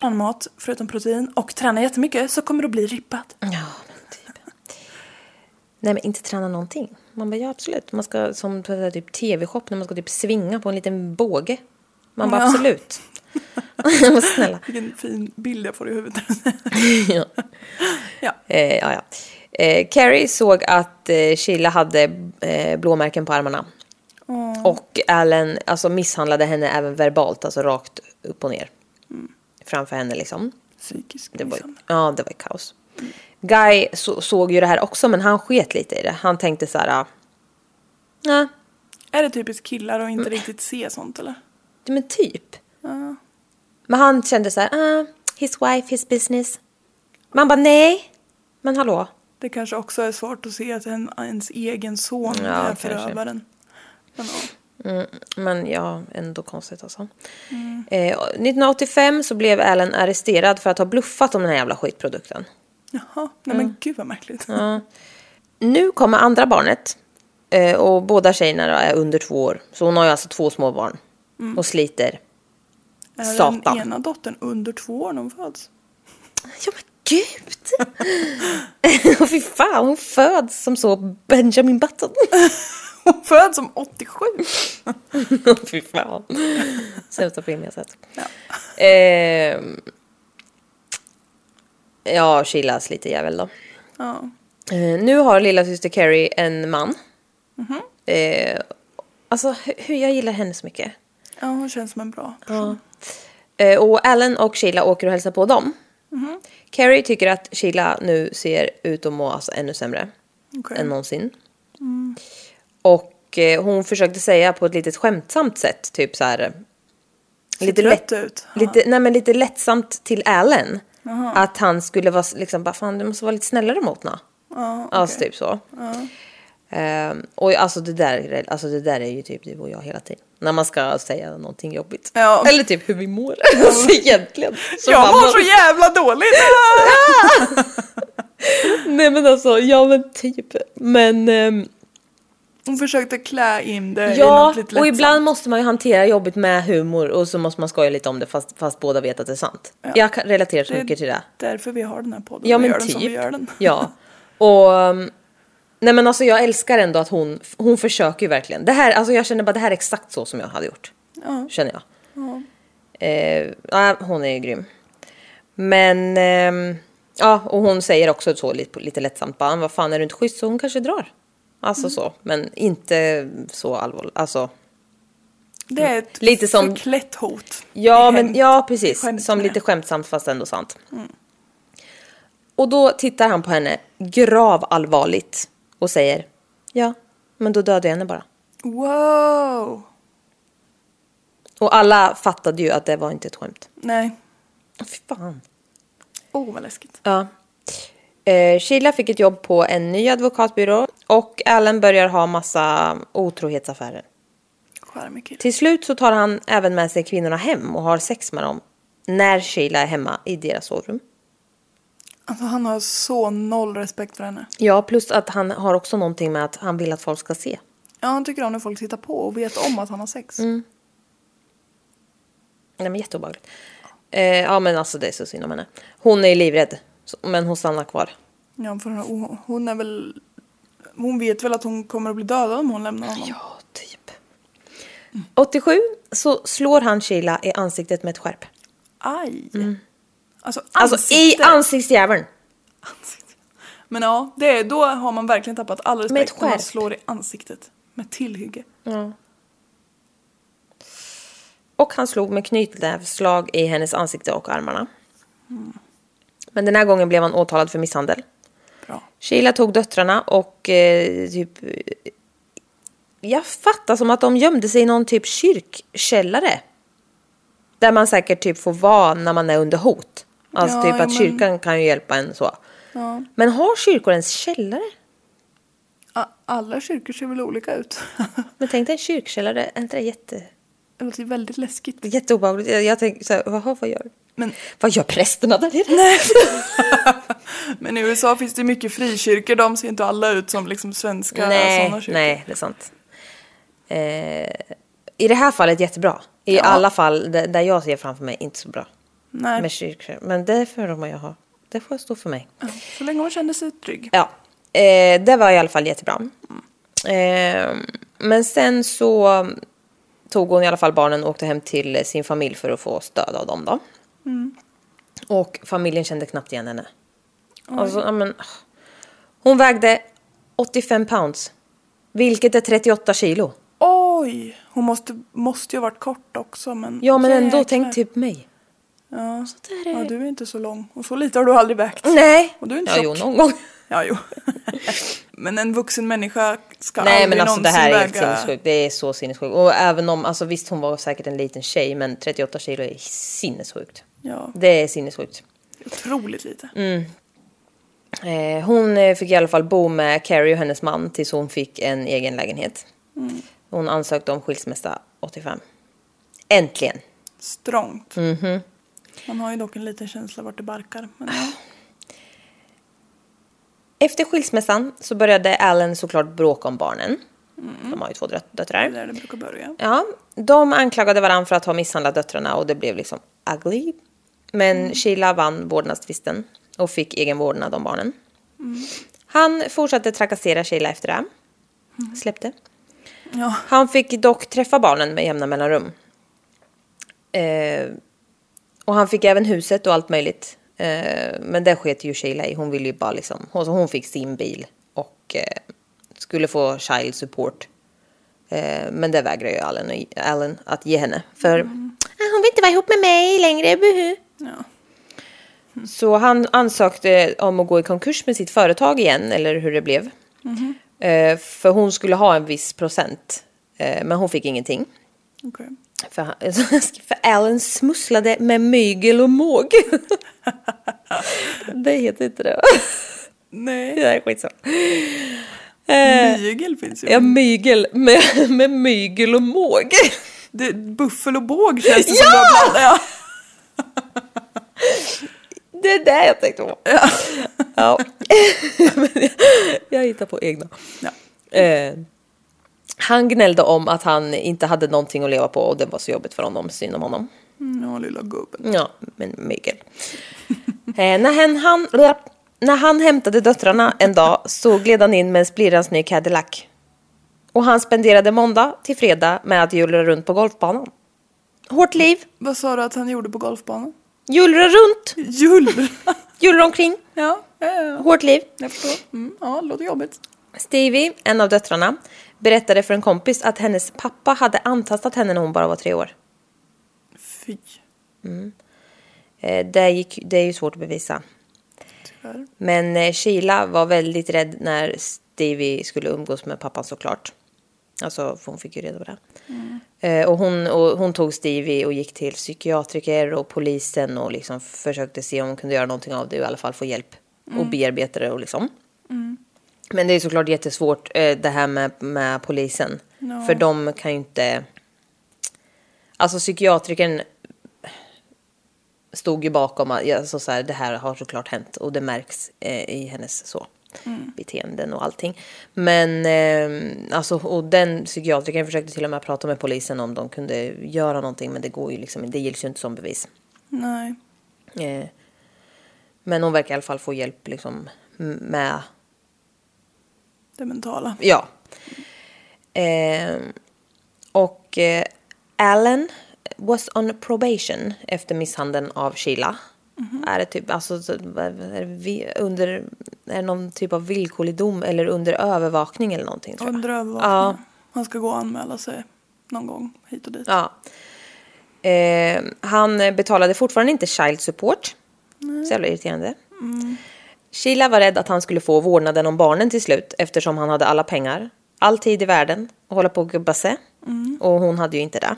Annan mat förutom protein och tränar jättemycket så kommer du bli rippad. Ja, men typ. Nej, men inte träna någonting. Man bara, ja absolut. Man ska som typ tv-shop när man ska typ svinga på en liten båge. Man bara, Ja. absolut. Snälla. Vilken fin bild jag får i huvudet. ja. Ja. Eh, ja, ja. Eh, Carrie såg att eh, Sheila hade eh, blåmärken på armarna. Och Allen alltså, misshandlade henne även verbalt, alltså rakt upp och ner. Framför henne liksom. Psykisk Det var, misshandel. ja, det var kaos. Guy så, såg ju det här också, men han sket lite i det. Han tänkte så här... ah, Ja, Är det typiskt killar att Mm. inte riktigt se sånt eller? men typ. Men han kände så här... Ah, his wife, his business. Man bara, nej. Men hallå. Det kanske också är svårt att se att en, ens egen son Ja, är kanske. förövaren. Men, ja. Men ja, ändå konstigt alltså. Eh, 1985 så blev Allen arresterad för att ha bluffat om den här jävla skitprodukten. Jaha, nej men gud vad märkligt. Nu kommer andra barnet. Eh, och båda tjejerna är under två år. Så hon har ju alltså två små barn. Och sliter. Är Satan. den ena dottern under två år när hon föds? Ja men gud! Fy fan, hon föds som så Benjamin Button. Hon föds som 87! Åh, Fy fan. Sämsta film jag sett. Ehm, ja, Sheila sliter jävel då. Ja. Eh, nu har lilla syster Carrie en man. Eh, alltså, hu- hur jag gillar henne så mycket. ja, hon känns som en bra person. Eh, och Alan och Sheila åker och hälsar på dem. Carrie tycker att Sheila nu ser ut att må alltså ännu sämre Okej. än någonsin. Och eh, hon försökte säga på ett litet skämtsamt sätt, typ så här. Ser Lite, lätt, ut. lite, nej, men lite lättsamt till Alan. Att han skulle vara liksom, bara fan du måste vara lite snällare mot henne. Ja, Alltså typ så. Ehm, och alltså det, där, alltså det där är ju typ du och jag hela tiden. När man ska säga någonting jobbigt. Ja. Eller typ hur vi mår. alltså egentligen. Så jag mår så jävla dåligt! Nej men alltså, ja men typ. Men ehm, Hon försökte klä in det i ja, något lite och lättsamt. ibland måste man ju hantera jobbet med humor och så måste man skoja lite om det fast, fast båda vet att det är sant. Jag kan relatera så Det mycket till det. därför vi har den här podden. Ja vi men gör typ. den som vi gör den. Ja. Och um, nej men alltså jag älskar ändå att hon, hon försöker ju verkligen. Det här, alltså jag känner bara det här är exakt så som jag hade gjort. Ja. Känner jag. Eh, ja, hon är ju grym. Men ehm, ja, och hon säger också så lite, lite lättsamt bara, vad fan är du inte schysst så hon kanske drar. Alltså så, men inte så allvarligt. Alltså, Det är ett Lite som- förklätt hot. Ja, men, ja precis. skämt Som lite skämtsamt fast ändå sant. Och då tittar han på henne gravallvarligt och säger Ja, men då dödade jag henne bara. Wow! Och alla fattade ju att det var inte ett skämt. Nej. Fy fan. Oh vad läskigt. Ja. Eh, Sheila fick ett jobb på en ny advokatbyrå och Allen börjar ha massa otrohetsaffärer. Charmig. Till slut så tar han även med sig kvinnorna hem och har sex med dem när Sheila är hemma i deras sovrum. Alltså han har så noll respekt för henne. Ja, plus att han har också någonting med att han vill att folk ska se. Ja, han tycker om när folk tittar på och vet om att han har sex. Mm. Nej men jätteobehagligt. Eh, ja men alltså det är så synd om henne. Hon är livrädd. Men hon stannar kvar. Ja, för hon, hon är väl... Hon vet väl att hon kommer att bli dödad om hon lämnar honom. Ja, typ. 87 så slår han Sheila i ansiktet med ett skärp. Aj! Alltså, Alltså i ansiktsjäveln. Men ja, det är, då har man verkligen tappat all Med ett respekt när man skärp. slår i ansiktet. Med tillhygge. Och han slog med knytnävsslag i hennes ansikte och armarna. Men den här gången blev han åtalad för misshandel. Bra. Sheila tog döttrarna och eh, typ... Jag fattar som att de gömde sig i någon typ kyrkkällare. Där man säkert typ får vara när man är under hot. Alltså Ja, typ att men- kyrkan kan ju hjälpa en så. Men har kyrkor ens källare? Alla kyrkor ser väl olika ut. Men tänk dig en kyrkkällare, är inte det jätte, det låter väldigt läskigt. jätteobehagligt? Jag, jag tänker så här, vad gör Men, Vad gör prästerna där nere? men i USA finns det mycket frikyrkor. De ser inte alla ut som liksom svenska nej, sådana kyrkor. nej, det är sant. Eh, I det här fallet jättebra. I alla fall där, jag ser framför mig inte så bra. Nej. med kyrkor. Men det får man ju ha. Det får stå för mig. Ja, så länge hon kände sig trygg. Ja, eh, det var i alla fall jättebra. Eh, men sen så tog hon i alla fall barnen och åkte hem till sin familj för att få stöd av dem då. Och familjen kände knappt igen henne. Alltså, ja, men, hon vägde 85 pounds. Vilket är 38 kilo. Oj! Hon måste, måste ju ha varit kort också men... Ja men ändå, Jäklar. tänk typ mig. Ja. där är- ja, du är inte så lång. Och så lite har du aldrig vägt. Nej. Och du är inte ja, tjock. jo, någon gång. Ja, jo. men en vuxen människa ska Nej aldrig men alltså det här är helt väga... sinnessjukt. Det är så sinnessjukt. Och även om, alltså visst hon var säkert en liten tjej men 38 kilo är sinnessjukt. Ja, Det är sinnessjukt. otroligt lite. Mm. Eh, hon eh, fick i alla fall bo med Carrie och hennes man tills hon fick en egen lägenhet. Mm. Hon ansökte om skilsmässa 85. Äntligen! Strångt. Mhm. Man har ju dock en liten känsla vart det barkar. Men. Efter skilsmässan så började Allen såklart bråka om barnen. De har ju två döt- Det är döttrar. där det brukar börja. Ja, de anklagade varandra för att ha misshandlat döttrarna och det blev liksom ugly. Men Sheila vann vårdnadstvisten och fick egen vårdnad om barnen. Han fortsatte trakassera Sheila efter det. Släppte. Ja. Han fick dock träffa barnen med jämna mellanrum. Eh, och han fick även huset och allt möjligt. Eh, men det sket ju Sheila i. Hon ville ju bara liksom, hon, hon fick sin bil och eh, skulle få child support. Eh, men det vägrar ju Allen, Allen att ge henne. För "Ah, hon vill inte vara ihop med mig längre, buhu. Ja. Så han ansökte om att gå i konkurs med sitt företag igen, eller hur det blev. Eh, för hon skulle ha en viss procent, eh, men hon fick ingenting. Okej. För, för Alan smusslade med mygel och måg. det heter inte det va? Nej. Det är skitsamma. Mygel finns ju. Ja, mygel med, med mygel och måg. Det, buffel och båg känns det som har blandat. Ja! Det är det jag tänkte på. Ja. Men jag, jag hittar på egna. Ja. Eh, han gnällde om att han inte hade någonting att leva på och det var så jobbigt för honom, synd om honom. Mm, Ja, lilla gubben. Ja, men Mikael. eh, när, han, han, när han hämtade döttrarna en dag så gled han in med en splirrans ny Cadillac. Och han spenderade måndag till fredag med att hjulra runt på golfbanan. Hårt liv, Vad sa du att han gjorde på golfbanan? Hjulra runt, Jull! hjulra omkring, ja, ja, ja. hårt liv. Jag förstår. Mm, ja, det låter jobbigt. Stevie, en av döttrarna, berättade för en kompis att hennes pappa hade antastat henne när hon bara var tre år. Fy. Eh, det, gick, det är ju svårt att bevisa. Tyvärr. Men eh, Sheila var väldigt rädd när Stevie skulle umgås med pappan såklart. Alltså, för hon fick ju reda på det. Eh, och, hon, och hon tog Stevie och gick till psykiatriker och polisen och liksom försökte se om hon kunde göra någonting av det och i alla fall få hjälp och bearbeta det och liksom. Men det är såklart jättesvårt eh, det här med, med polisen. Ja. För de kan ju inte... Alltså psykiatrikern stod ju bakom att alltså, så här, det här har såklart hänt och det märks eh, i hennes så, beteenden och allting. Men eh, alltså, och den psykiatrikern försökte till och med prata med polisen om de kunde göra någonting men det går ju liksom det gills ju inte som bevis. Nej. Eh, men hon verkar i alla fall få hjälp liksom med Det mentala. Ja. Eh, och eh, Allen was on probation efter misshandeln av Sheila. Är det typ, alltså, så- är vi- under, är det någon typ av villkorlig dom eller under övervakning eller någonting tror jag. Under övervakning. Ja. Han ska gå och anmäla sig någon gång hit och dit. Ja. Eh, han betalade fortfarande inte child support. Så jävla irriterande. Sheila var rädd att han skulle få vårdnaden om barnen till slut eftersom han hade alla pengar, all tid i världen och hålla på och gubba sig. Och hon hade ju inte det.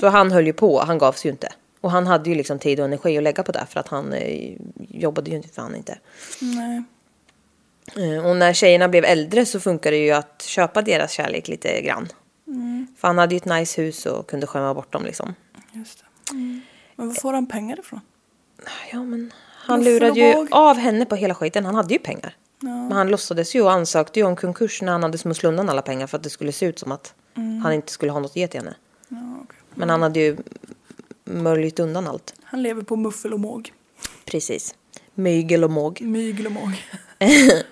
Så han höll ju på, han gav sig ju inte. Och han hade ju liksom tid och energi att lägga på det för att han eh, jobbade ju inte för han inte. Nej. Eh, Och när tjejerna blev äldre så funkade det ju att köpa deras kärlek lite grann. För han hade ju ett nice hus och kunde skämma bort dem liksom. Just det. Men var får han pengar ifrån? Ja men han Buffel lurade ju båg. av henne på hela skiten. Han hade ju pengar. Men han låtsades ju och ansökte ju om konkurs när han hade smusslat undan alla pengar för att det skulle se ut som att han inte skulle ha något att ge till henne. Ja, okej. Men han hade ju möjligt undan allt. Han lever på muffel och måg. Precis. Mygel och måg. Mygel och måg.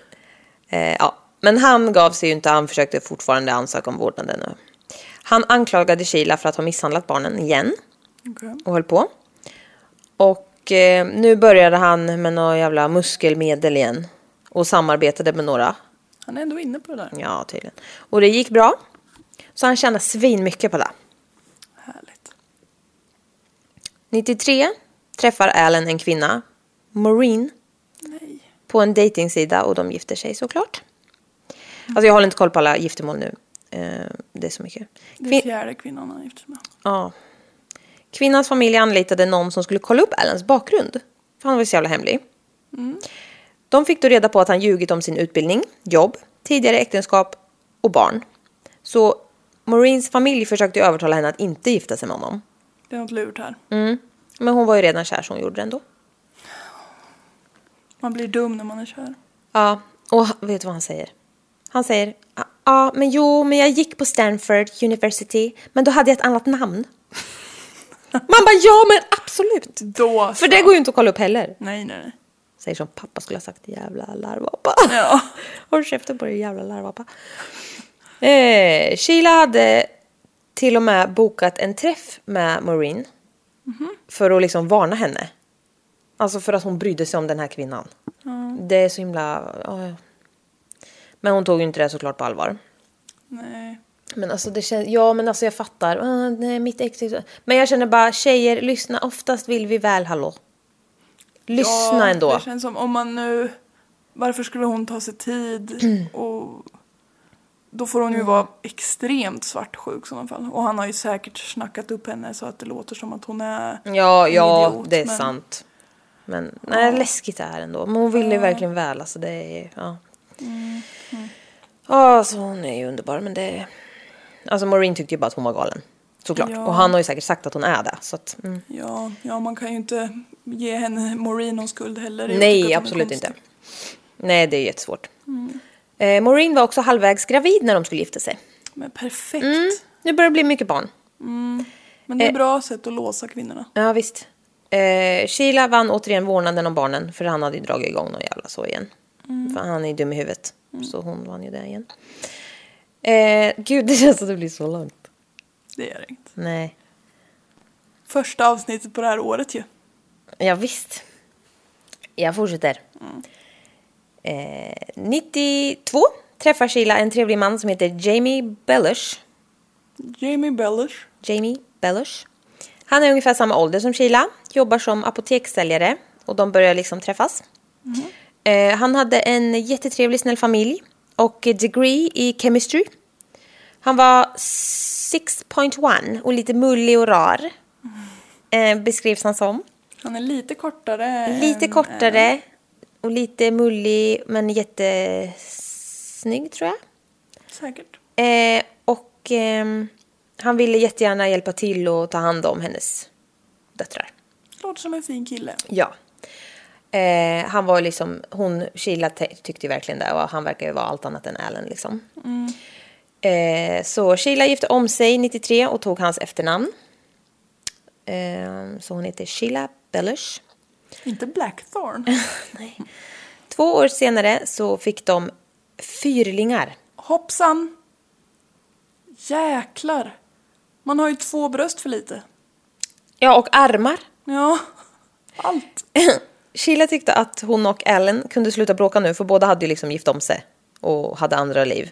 Eh, ja. Men han gav sig ju inte, han försökte fortfarande ansöka om vårdnaden. nu. Han anklagade Sheila för att ha misshandlat barnen igen Okej. och höll på. Och eh, nu började han med några jävla muskelmedel igen. Och samarbetade med några. Han är ändå inne på det där. Ja, tydligen. Och det gick bra. Så han tjänade svin mycket på det. Härligt. 93 träffar Allen en kvinna, Maureen, Nej. på en dejtingsida och de gifter sig såklart. Alltså jag håller inte koll på alla giftermål nu. Eh, det är så mycket. Det är Kvin- fjärde kvinnan han gifter sig med. ja. Kvinnans familj anlitade någon som skulle kolla upp Allens bakgrund. För han var så jävla hemlig. De fick då reda på att han ljugit om sin utbildning, jobb, tidigare äktenskap och barn. Så Maureens familj försökte övertala henne att inte gifta sig med honom. Det är något lurt här. Men hon var ju redan kär så hon gjorde det ändå. Man blir dum när man är kär. Ja, och vet du vad han säger? Han säger, "Ja, ja, men jo, men jag gick på Stanford University, men då hade jag ett annat namn. Man bara, ja men absolut! Då För det går ju inte att kolla upp heller. Nej, nej, nej. Säger som pappa skulle ha sagt, jävla larvapa. Ja. Håll käften på dig jävla larvapa. Eh, Sheila hade till och med bokat en träff med Maureen. För att liksom varna henne. Alltså för att hon brydde sig om den här kvinnan. Det är så himla... ja. Men hon tog ju inte det såklart på allvar. Nej. Men alltså det känns, ja men alltså jag fattar. Ah, nej, mitt ex Men jag känner bara tjejer, lyssna. Oftast vill vi väl, hallå. Lyssna ja, ändå. Det känns som om man nu... Varför skulle hon ta sig tid? Och då får hon ju Mm. vara extremt svartsjuk i sådana fall. Och han har ju säkert snackat upp henne så att det låter som att hon är Ja, ja, idiot, det är men- sant. Men nej, läskigt det här ändå. Men hon ville ju verkligen väl. Alltså det är, ja. Mm, Ja, alltså hon är ju underbar. Men det... Alltså Maureen tyckte ju bara att hon var galen. Såklart. Ja. Och han har ju säkert sagt att hon är det. Så att, mm. Ja, ja, man kan ju inte ge henne Maureen någon skuld heller. Nej, är absolut inte. Nej, det är jättesvårt. Eh, Maureen var också halvvägs gravid när de skulle gifta sig. Men perfekt. Mm. Nu börjar det bli mycket barn. Men det är Eh. ett bra sätt att låsa kvinnorna. Ja, visst. Eh, Sheila vann återigen vårdnaden om barnen. För han hade ju dragit igång någon jävla så igen. För han är ju dum i huvudet. Så hon vann ju det igen. Eh, gud, det känns som det blir så långt. Det det inte. Nej. Första avsnittet på det här året ju. Ja, visst. Jag fortsätter. Eh, 92 träffar Sheila en trevlig man som heter Jamie Bellush. Jamie Bellish. Jamie Bellush. Han är ungefär samma ålder som Sheila, jobbar som apotekssäljare och de börjar liksom träffas. Eh, han hade en jättetrevlig snäll familj och degree i chemistry. Han var 6.1 och lite mullig och rar. Eh, beskrivs han som. Han är lite kortare. Lite än- kortare och lite mullig men jättesnygg tror jag. Säkert. Eh, och ehm, han ville jättegärna hjälpa till och ta hand om hennes döttrar. Låter som en fin kille. Ja. Eh, han var liksom, hon, Sheila te- tyckte ju verkligen det och han verkar ju vara allt annat än Allen liksom. Eh, så Sheila gifte om sig 93 och tog hans efternamn. Eh, så hon heter Sheila Bellush. Inte Blackthorn. Två år senare så fick de fyrlingar. Hoppsan. Jäklar. Man har ju två bröst för lite. Ja, och armar. Ja. Allt. Sheila tyckte att hon och Allen kunde sluta bråka nu för båda hade ju liksom gift om sig och hade andra liv.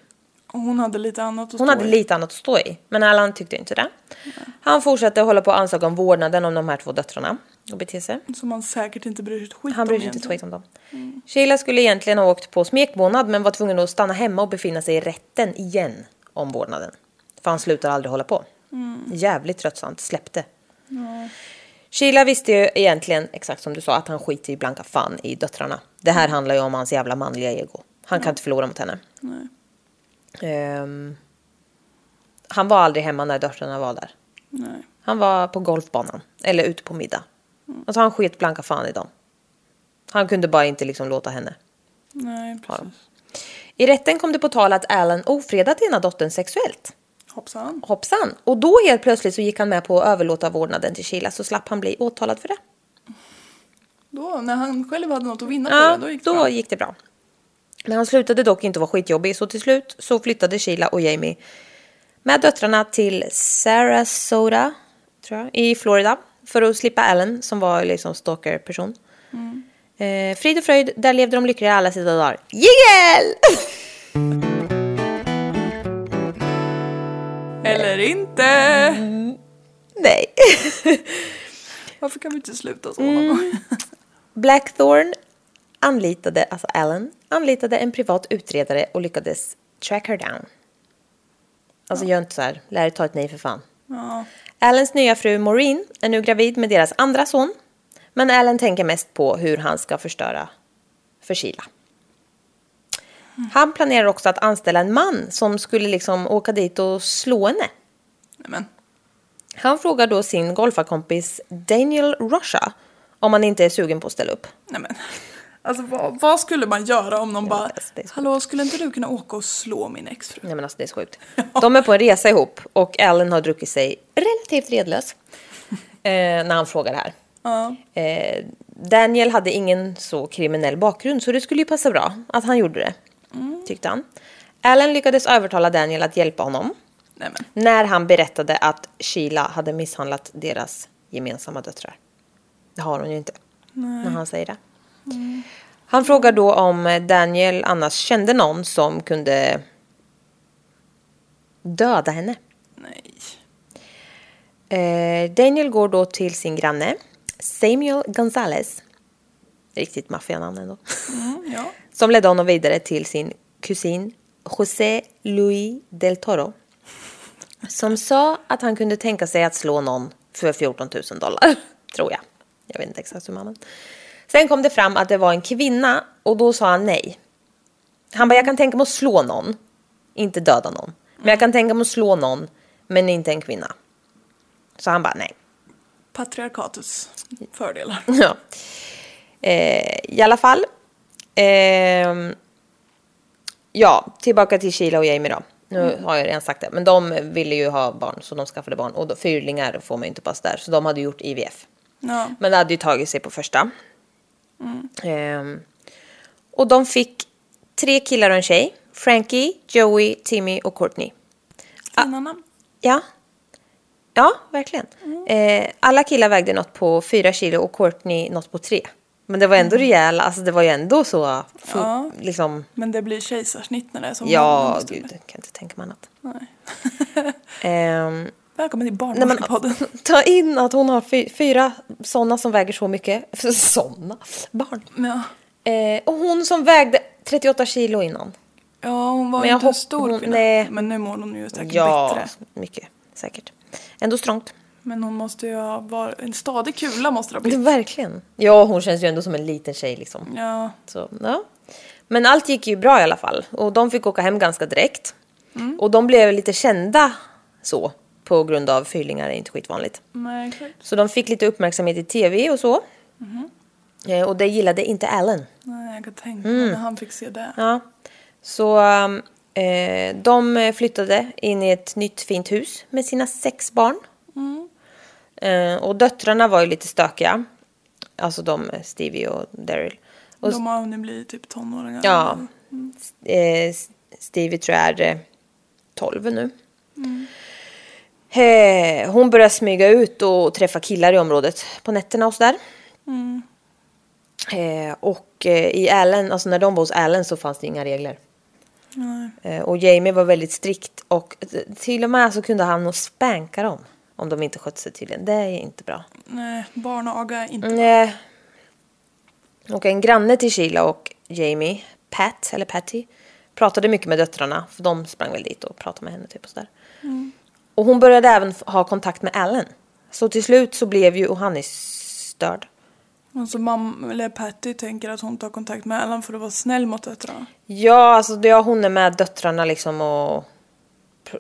Och hon hade lite annat att Hon stå hade i. lite annat att stå i, men Allan tyckte inte det. Han fortsatte hålla på att ansöka om vårdnaden om de här två döttrarna och bete sig. Som man säkert inte bryr sig ett skit Han bryr om sig inte ett skit om dem. Sheila skulle egentligen ha åkt på smekmånad men var tvungen att stanna hemma och befinna sig i rätten igen om vårdnaden. För han slutar aldrig hålla på. Jävligt tröttsamt, släppte. Sheila visste ju egentligen, exakt som du sa, att han skiter i blanka fan i döttrarna. Det här handlar ju om hans jävla manliga ego. Han kan inte förlora mot henne. Ehm, han var aldrig hemma när döttrarna var där. Nej. Han var på golfbanan eller ute på middag. Alltså han sket blanka fan i dem. Han kunde bara inte liksom låta henne. Nej, precis. I rätten kom det på tal att Alan ofredat ena dottern sexuellt. Hoppsan. Hoppsan! Och då helt plötsligt så gick han med på att överlåta vårdnaden till Sheila så slapp han bli åtalad för det. Då, när han själv hade något att vinna på Ja, det, då gick det då bra. gick det bra. Men han slutade dock inte vara skitjobbig så till slut så flyttade Sheila och Jamie med döttrarna till Sarasota tror jag, i Florida för att slippa Allen som var liksom stalker-person. Mm. Eh, frid och fröjd, där levde de lyckliga alla sina dagar. Jingel! Eller inte! Nej. Varför kan vi inte sluta så Mm. någon gång? Blackthorn anlitade, alltså Allen, anlitade en privat utredare och lyckades track her down. Alltså gör inte så här, lär dig ta ett nej för fan. Ja. Allens nya fru Maureen är nu gravid med deras andra son. Men Allen tänker mest på hur han ska förstöra för Sheila. Han planerar också att anställa en man som skulle liksom åka dit och slå henne. Nämen. Han frågar då sin golfarkompis Daniel Rusha om han inte är sugen på att ställa upp. Nämen. Alltså vad, vad skulle man göra om någon bara alltså, Hallå, skulle inte du kunna åka och slå min exfru? Nej men alltså det är så sjukt. De är på en resa ihop och Allen har druckit sig relativt redlös. Eh, när han frågar det här. Ja. Eh, Daniel hade ingen så kriminell bakgrund så det skulle ju passa bra att han gjorde det. Tyckte han. Allen lyckades övertala Daniel att hjälpa honom. Nämen. När han berättade att Sheila hade misshandlat deras gemensamma döttrar. Det har hon ju inte. När han säger det. Han frågar då om Daniel annars kände någon som kunde döda henne. Nej. Eh, Daniel går då till sin granne Samuel Gonzales. Riktigt maffianamn ändå. Mm, ja. Som ledde honom vidare till sin kusin José Luis del Toro. Som sa att han kunde tänka sig att slå någon för 14 000 dollar. Tror jag. Jag vet inte exakt hur man. Sen kom det fram att det var en kvinna och då sa han nej. Han bara, jag kan tänka mig att slå någon. Inte döda någon. Men jag kan tänka mig att slå någon. Men inte en kvinna. Så han bara, nej. Patriarkatets fördelar. Ja. Eh, I alla fall. ehm, ja, tillbaka till Sheila och Jamie då. Nu har jag redan sagt det. Men de ville ju ha barn så de skaffade barn. Och då, fyrlingar får man ju inte pass där. Så de hade gjort IVF. Ja. Men det hade ju tagit sig på första. Ehm, och de fick tre killar och en tjej. Frankie, Joey, Timmy och Courtney. Fina namn. Ja. Ja, verkligen. Eh, alla killar vägde något på fyra kilo och Courtney något på tre. Men det var ändå rejäla, alltså det var ju ändå så, Ja. liksom, Men det blir kejsarsnitt när det är som ja, gud, jag kan inte tänka mig annat. Nej. Ehm, Välkommen till Barnmorskepodden. ta in att hon har fy, fyra sådana som väger så mycket. Sådana barn. Ja. Eh, och hon som vägde 38 kilo innan. ja, hon var Men jag inte en hopp- stor hon- kvinna. nej. Men nu mår hon ju säkert Ja, bättre. mycket säkert. Ändå strångt. Men hon måste ju ha varit... En stadig kula måste det ha Det, blivit. verkligen. Ja, hon känns ju ändå som en liten tjej liksom. Ja. Så, ja. Men allt gick ju bra i alla fall. Och de fick åka hem ganska direkt. Mm. Och de blev lite kända så. På grund av fyrlingar, det är inte skitvanligt. Nej. Så de fick lite uppmärksamhet i tv och så. Mhm. Eh, och det gillade inte Allen. Nej, jag kan tänka mig när han fick se det. Mm. Ja. Så um, eh, de flyttade in i ett nytt fint hus med sina sex barn. Eh, och döttrarna var ju lite stökiga. Alltså de, eh, Stevie och Daryl. Och De har hunnit bli typ tonåringar. Ja. Eh, Stevie tror jag är eh, 12 nu. Eh, hon börjar smyga ut och träffa killar i området på nätterna och sådär. Eh, och eh, i Allen, alltså när de var hos Allen så fanns det inga regler. Eh, och Jamie var väldigt strikt och till och med så kunde han nog spänka dem. Om de inte skötte sig tydligen. Det är inte bra. Nej, barnaga är inte... Nej. Och en granne till Sheila och Jamie, Pat, eller Patty, pratade mycket med döttrarna. För de sprang väl dit och pratade med henne typ och sådär. Och hon började även ha kontakt med Allen. Så till slut så blev ju Ohannis störd. Alltså mamma, eller Patty tänker att hon tar kontakt med Ellen för att vara snäll mot döttrarna. Ja, alltså ja, hon är med döttrarna liksom och,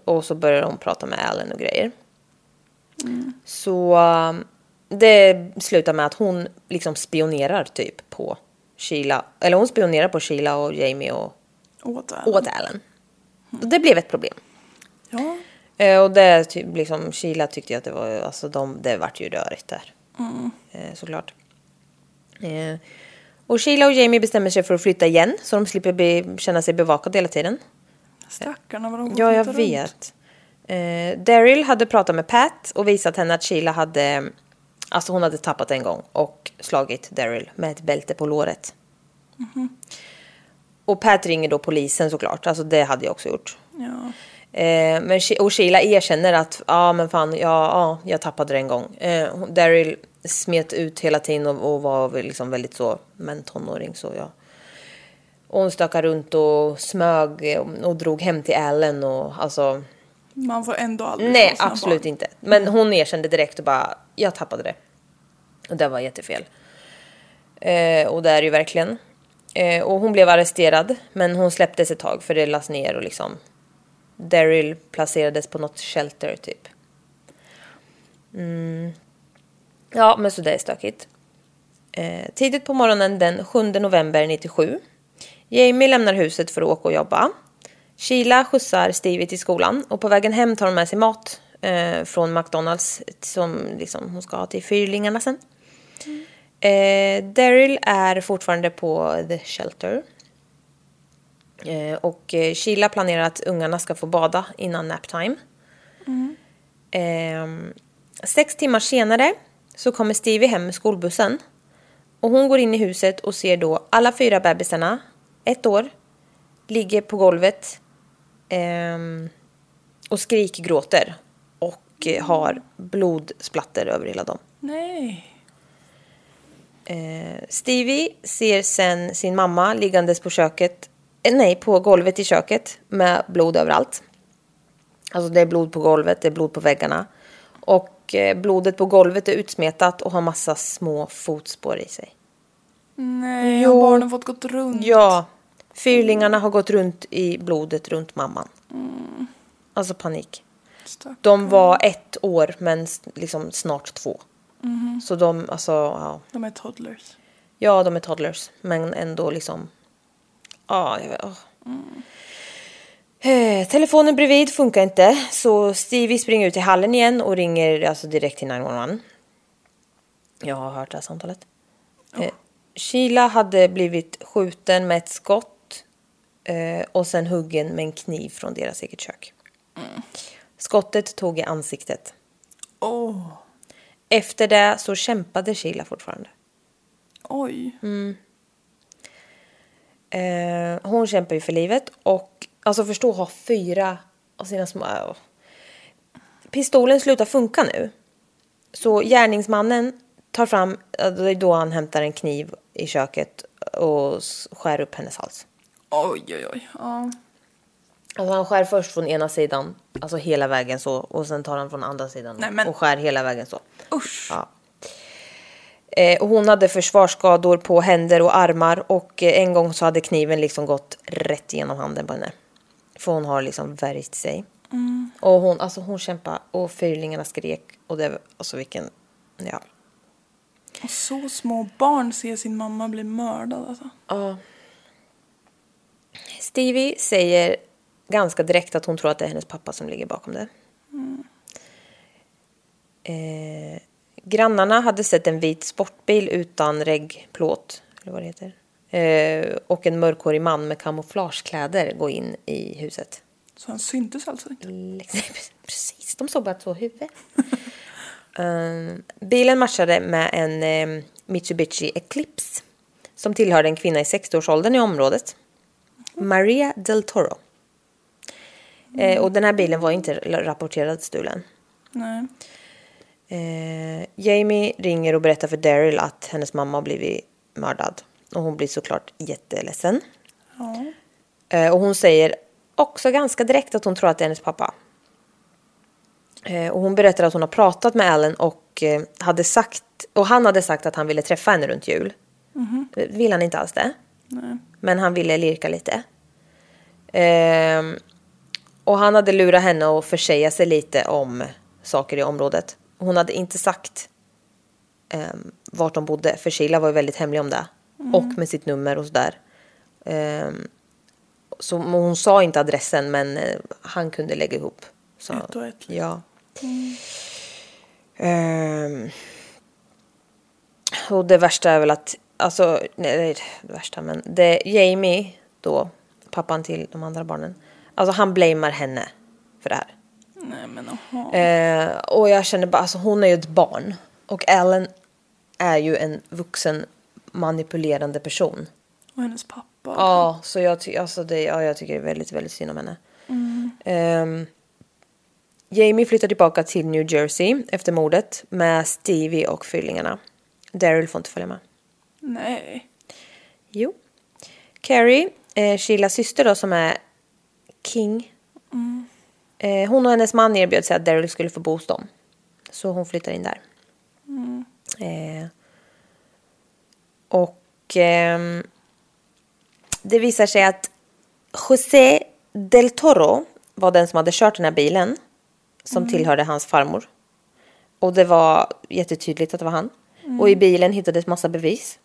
och så börjar hon prata med Allen och grejer. Så um, det slutar med att hon liksom spionerar typ på Sheila. Eller hon spionerar på Sheila och Jamie och Åt Ellen. åt Allen. Och det blev ett problem. Ja. Eh, och det typ liksom Sheila tyckte ju att det var, alltså de, det vart ju rörigt där. Eh, såklart. Eh, och Sheila och Jamie bestämmer sig för att flytta igen så de slipper bli, känna sig bevakade hela tiden. Stackarna vad de går Ja, jag runt. vet. Eh, Daryl hade pratat med Pat och visat henne att Sheila hade, alltså hon hade tappat en gång och slagit Daryl med ett bälte på låret. Och Pat ringer då polisen såklart, alltså det hade jag också gjort. Ja. Eh, men, och Sheila erkänner att ja men fan, ja, ja jag tappade det en gång. Eh, Daryl smet ut hela tiden och, och var liksom väldigt så, men tonåring så ja. Och hon stökade runt och smög och, och drog hem till Ellen och alltså Man får ändå aldrig Nej, absolut barn. inte. Men hon erkände direkt och bara, jag tappade det. Och det var jättefel. Eh, och det är ju verkligen. Eh, och hon blev arresterad, men hon släpptes ett tag för det lades ner och liksom Daryl placerades på något shelter typ. Mm. Ja, men så det är stökigt. Eh, tidigt på morgonen den 7 november 97. Jamie lämnar huset för att åka och jobba. Sheila skjutsar Stevie till skolan och på vägen hem tar hon med sig mat eh, från McDonalds som liksom, hon ska ha till fyrlingarna sen. Eh, Daryl är fortfarande på The Shelter. Eh, och eh, Sheila planerar att ungarna ska få bada innan naptime. Eh, sex timmar senare så kommer Stevie hem med skolbussen. Och hon går in i huset och ser då alla fyra bebisarna, ett år, ligger på golvet ehm, och skrikgråter. Och eh, har blodsplatter över hela dem. Nej. Eh, Stevie ser sen sin mamma liggandes på köket, eh, nej på golvet i köket med blod överallt. Alltså det är blod på golvet, det är blod på väggarna. Och eh, blodet på golvet är utsmetat och har massa små fotspår i sig. Nej, Jo. har barnen fått gått runt? Ja, fyrlingarna har gått runt i blodet runt mamman. Alltså panik. Stack- De var ett år men liksom snart två. Så de, alltså, ja. De är toddlers. Ja, de är toddlers, men ändå liksom... Ja, jag vet, åh. Eh, telefonen bredvid funkar inte, så Stevie springer ut i hallen igen och ringer alltså direkt till 911. Jag har hört det här samtalet. Eh, Sheila hade blivit skjuten med ett skott eh, och sen huggen med en kniv från deras eget kök. Skottet tog i ansiktet. Åh, Efter det så kämpade Sheila fortfarande. oj. Eh, hon kämpar ju för livet och alltså förstå att ha fyra av sina små... äh, Pistolen slutar funka nu. Så gärningsmannen tar fram, äh, det är då han hämtar en kniv i köket och skär upp hennes hals. Oj, oj, oj. Ja. Alltså han skär först från ena sidan, alltså hela vägen så och sen tar han från andra sidan Nej, men- och skär hela vägen så. Usch. Ja. Eh, och hon hade försvarsskador på händer och armar och eh, en gång så hade kniven liksom gått rätt igenom handen på henne. För hon har liksom värjt sig. Och hon, alltså hon kämpade och fyrlingarna skrek och det, alltså vilken, ja. Och så små barn ser sin mamma bli mördad alltså. Ja. Stevie säger ganska direkt att hon tror att det är hennes pappa som ligger bakom det. Eh, grannarna hade sett en vit sportbil utan reggplåt, eller vad det heter. Eh, och en mörkhårig man med kamouflagekläder gå in i huset. Så han syntes alltså inte. Precis, de såg bara två huvud. um, bilen matchade med en eh, Mitsubishi Eclipse som tillhörde en kvinna i 60-årsåldern i området. Maria del Toro. Eh, och den här bilen var inte rapporterad stulen. Nej. Eh, Jamie ringer och berättar för Daryl att hennes mamma har blivit mördad. Och hon blir såklart jätteledsen. Ja. Eh, och hon säger också ganska direkt att hon tror att det är hennes pappa. Eh, och hon berättar att hon har pratat med Alan och eh, hade sagt och han hade sagt att han ville träffa henne runt jul. Eh, Vill han inte alls det. Men han ville lirka lite. Ehm, och han hade lurat henne att försäga sig lite om saker i området. Hon hade inte sagt um, vart de bodde, för Sheila var ju väldigt hemlig om det. Och med sitt nummer och sådär. Ehm, så hon sa inte adressen, men eh, han kunde lägga ihop. Så, Ett och ett. Ja. Ehm, och det värsta är väl att alltså, nej, det värsta, men det, Jamie då, pappan till de andra barnen, alltså han blamear henne för det här. Nej men aha. Eh, och jag känner bara, alltså hon är ju ett barn. Och Ellen är ju en vuxen manipulerande person. Och hennes pappa. Ja, så jag, ty- alltså det, ja, jag tycker det är väldigt, väldigt synd om henne. Ehm, Jamie flyttar tillbaka till New Jersey efter mordet med Stevie och fyllingarna. Daryl får inte följa med. Nej. Jo. Carrie, eh, Sheilas syster då som är King. Eh, hon och hennes man erbjöd sig att Daryl skulle få bo hos dem. Så hon flyttar in där. Eh, och ehm, det visar sig att José del Toro var den som hade kört den här bilen. Som tillhörde hans farmor. Och det var jättetydligt att det var han. Och i bilen hittades massa bevis.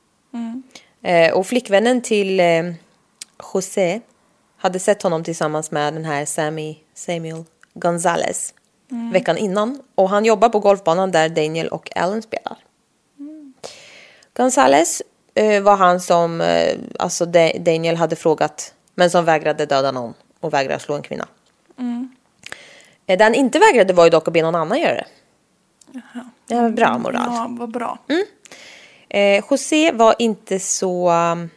Eh, och flickvännen till eh, José hade sett honom tillsammans med den här Sammy Samuel Gonzales veckan innan. Och han jobbar på golfbanan där Daniel och Alan spelar. Gonzales eh, var han som eh, alltså Da- Daniel hade frågat men som vägrade döda någon och vägrade slå en kvinna. Eh, det han inte vägrade var ju dock att be någon annan göra det. Det var bra moral. Ja, vad bra. Eh, José var inte så um,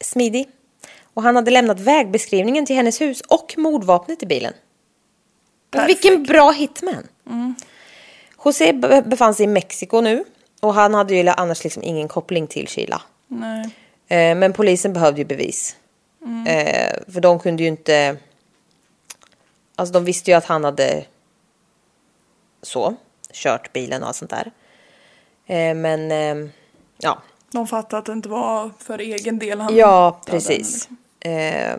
smidig. Och han hade lämnat vägbeskrivningen till hennes hus och mordvapnet i bilen. Perfekt. Vilken bra hitman! José be- befann sig i Mexiko nu. Och han hade ju annars liksom ingen koppling till Sheila. Nej. Eh, men polisen behövde ju bevis. Eh, för de kunde ju inte... Alltså de visste ju att han hade så, kört bilen och allt sånt där. Eh, men ja, De fattade att det inte var för egen del han ja precis. liksom. Eh,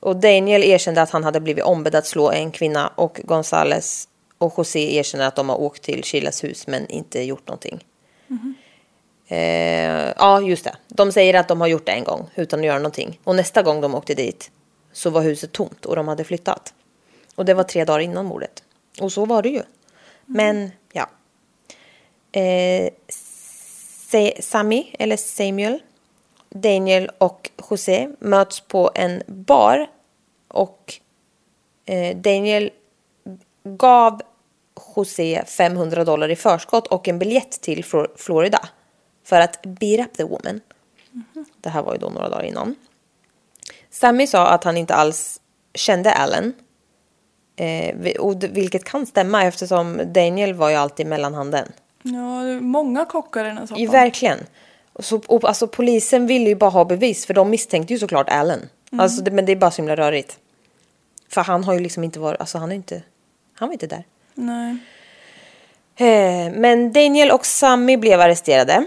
och Daniel erkände att han hade blivit ombedd att slå en kvinna och Gonzales och José erkänner att de har åkt till Chilas hus men inte gjort någonting. Eh, ja, just det. De säger att de har gjort det en gång utan att göra någonting. Och nästa gång de åkte dit så var huset tomt och de hade flyttat. Och det var tre dagar innan mordet. Och så var det ju. Men ja. Eh, Sammy, eller Samuel, Daniel och José möts på en bar. Och eh, Daniel gav José 500 dollar i förskott och en biljett till Flor- Florida. För att beat up the woman. Det här var ju då några dagar innan. Sammy sa att han inte alls kände Allen. Eh, och vilket kan stämma eftersom Daniel var ju alltid mellanhanden. Ja, många kockar i den här soppan. Verkligen. Och Så, och, alltså, polisen ville ju bara ha bevis för de misstänkte ju såklart Allen. Alltså, det, men det är bara så himla rörigt. För han har ju liksom inte varit, alltså han är inte, han var inte där. Nej. Eh, Men Daniel och Sammy blev arresterade.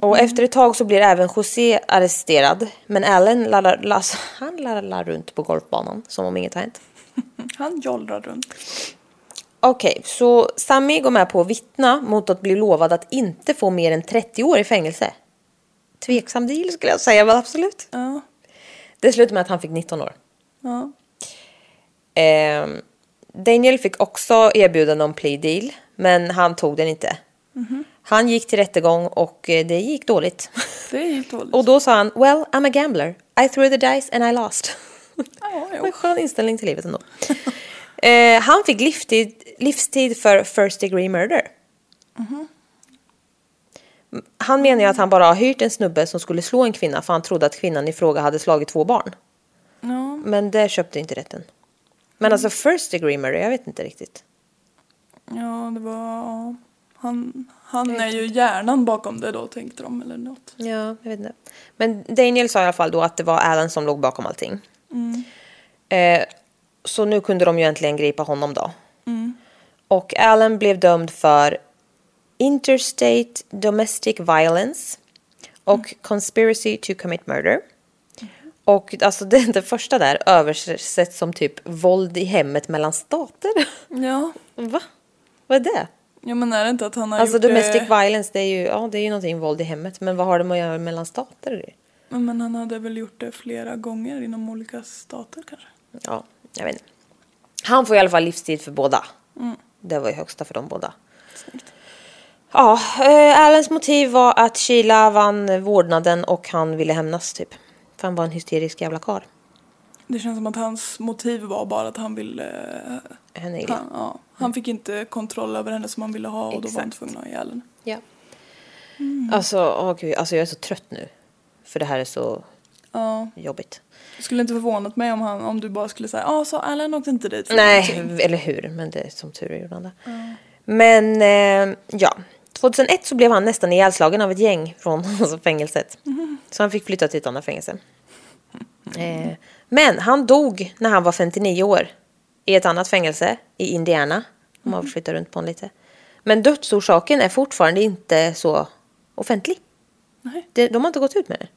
Och efter ett tag så blir även José arresterad. Men Allen lallar, las, han lallar runt på golfbanan som om inget har hänt. Han jollrar runt. Okej, så Sammy går med på att vittna mot att bli lovad att inte få mer än 30 år i fängelse. Tveksam deal skulle jag säga, men absolut. Ja. Det slutade med att han fick 19 år. Ja. Ehm, Daniel fick också erbjudande om plea deal, men han tog den inte. Han gick till rättegång och eh, det gick dåligt. Det helt dåligt. och då sa han, well, I'm a gambler. I threw the dice and I lost. Ja. En skön inställning till livet ändå. eh, han fick livstid, livstid för first degree murder. Han menar att han bara har hyrt en snubbe som skulle slå en kvinna för han trodde att kvinnan i fråga hade slagit två barn. Ja. Men det köpte inte rätten. Men alltså first degree murder, jag vet inte riktigt. ja, det var... Han, han är ju hjärnan bakom det då, tänkte de, eller något. Ja, jag vet inte. Men Daniel sa i alla fall då att det var Alan som låg bakom allting. Eh, så nu kunde de ju äntligen gripa honom då. Och Alan blev dömd för interstate domestic violence och conspiracy to commit murder. Och alltså det, det första där översätts som typ våld i hemmet mellan stater. Ja. Va? Vad är det? ja, men är det inte att han har Alltså gjort domestic det... violence, det är ju, ja, det är ju någonting våld i hemmet. Men vad har det med att göra mellan stater? grejer? Men, han hade väl gjort det flera gånger inom olika stater kanske? Ja, jag vet inte. Han får i alla fall livstid för båda. Det var ju högsta för dem båda. Ja, eh, Alans motiv var att Sheila vann vårdnaden och han ville hämnas typ. För han var en hysterisk jävla karl. Det känns som att hans motiv var bara att han ville... Henne illa. Han, ja, han fick inte kontroll över henne som han ville ha och då var han Exakt. tvungen att ha ihjäl henne. Ja. Alltså, åh gud, alltså jag är så trött nu. För det här är så Ja. jobbigt. Det skulle inte förvånat mig om, han, om du bara skulle säga ja så Alan åkte inte dit för Nej, någonting." eller hur. Men det är som tur är gjorde han det. Men eh, ja, 2001 så blev han nästan ihjälslagen av ett gäng från alltså, fängelset. Så han fick flytta till ett annat fängelse. Eh, men han dog när han var 59 år i ett annat fängelse i Indiana. Om man flyttar runt på honom lite. Men dödsorsaken är fortfarande inte så offentlig. Nej. Det, de har inte gått ut med det.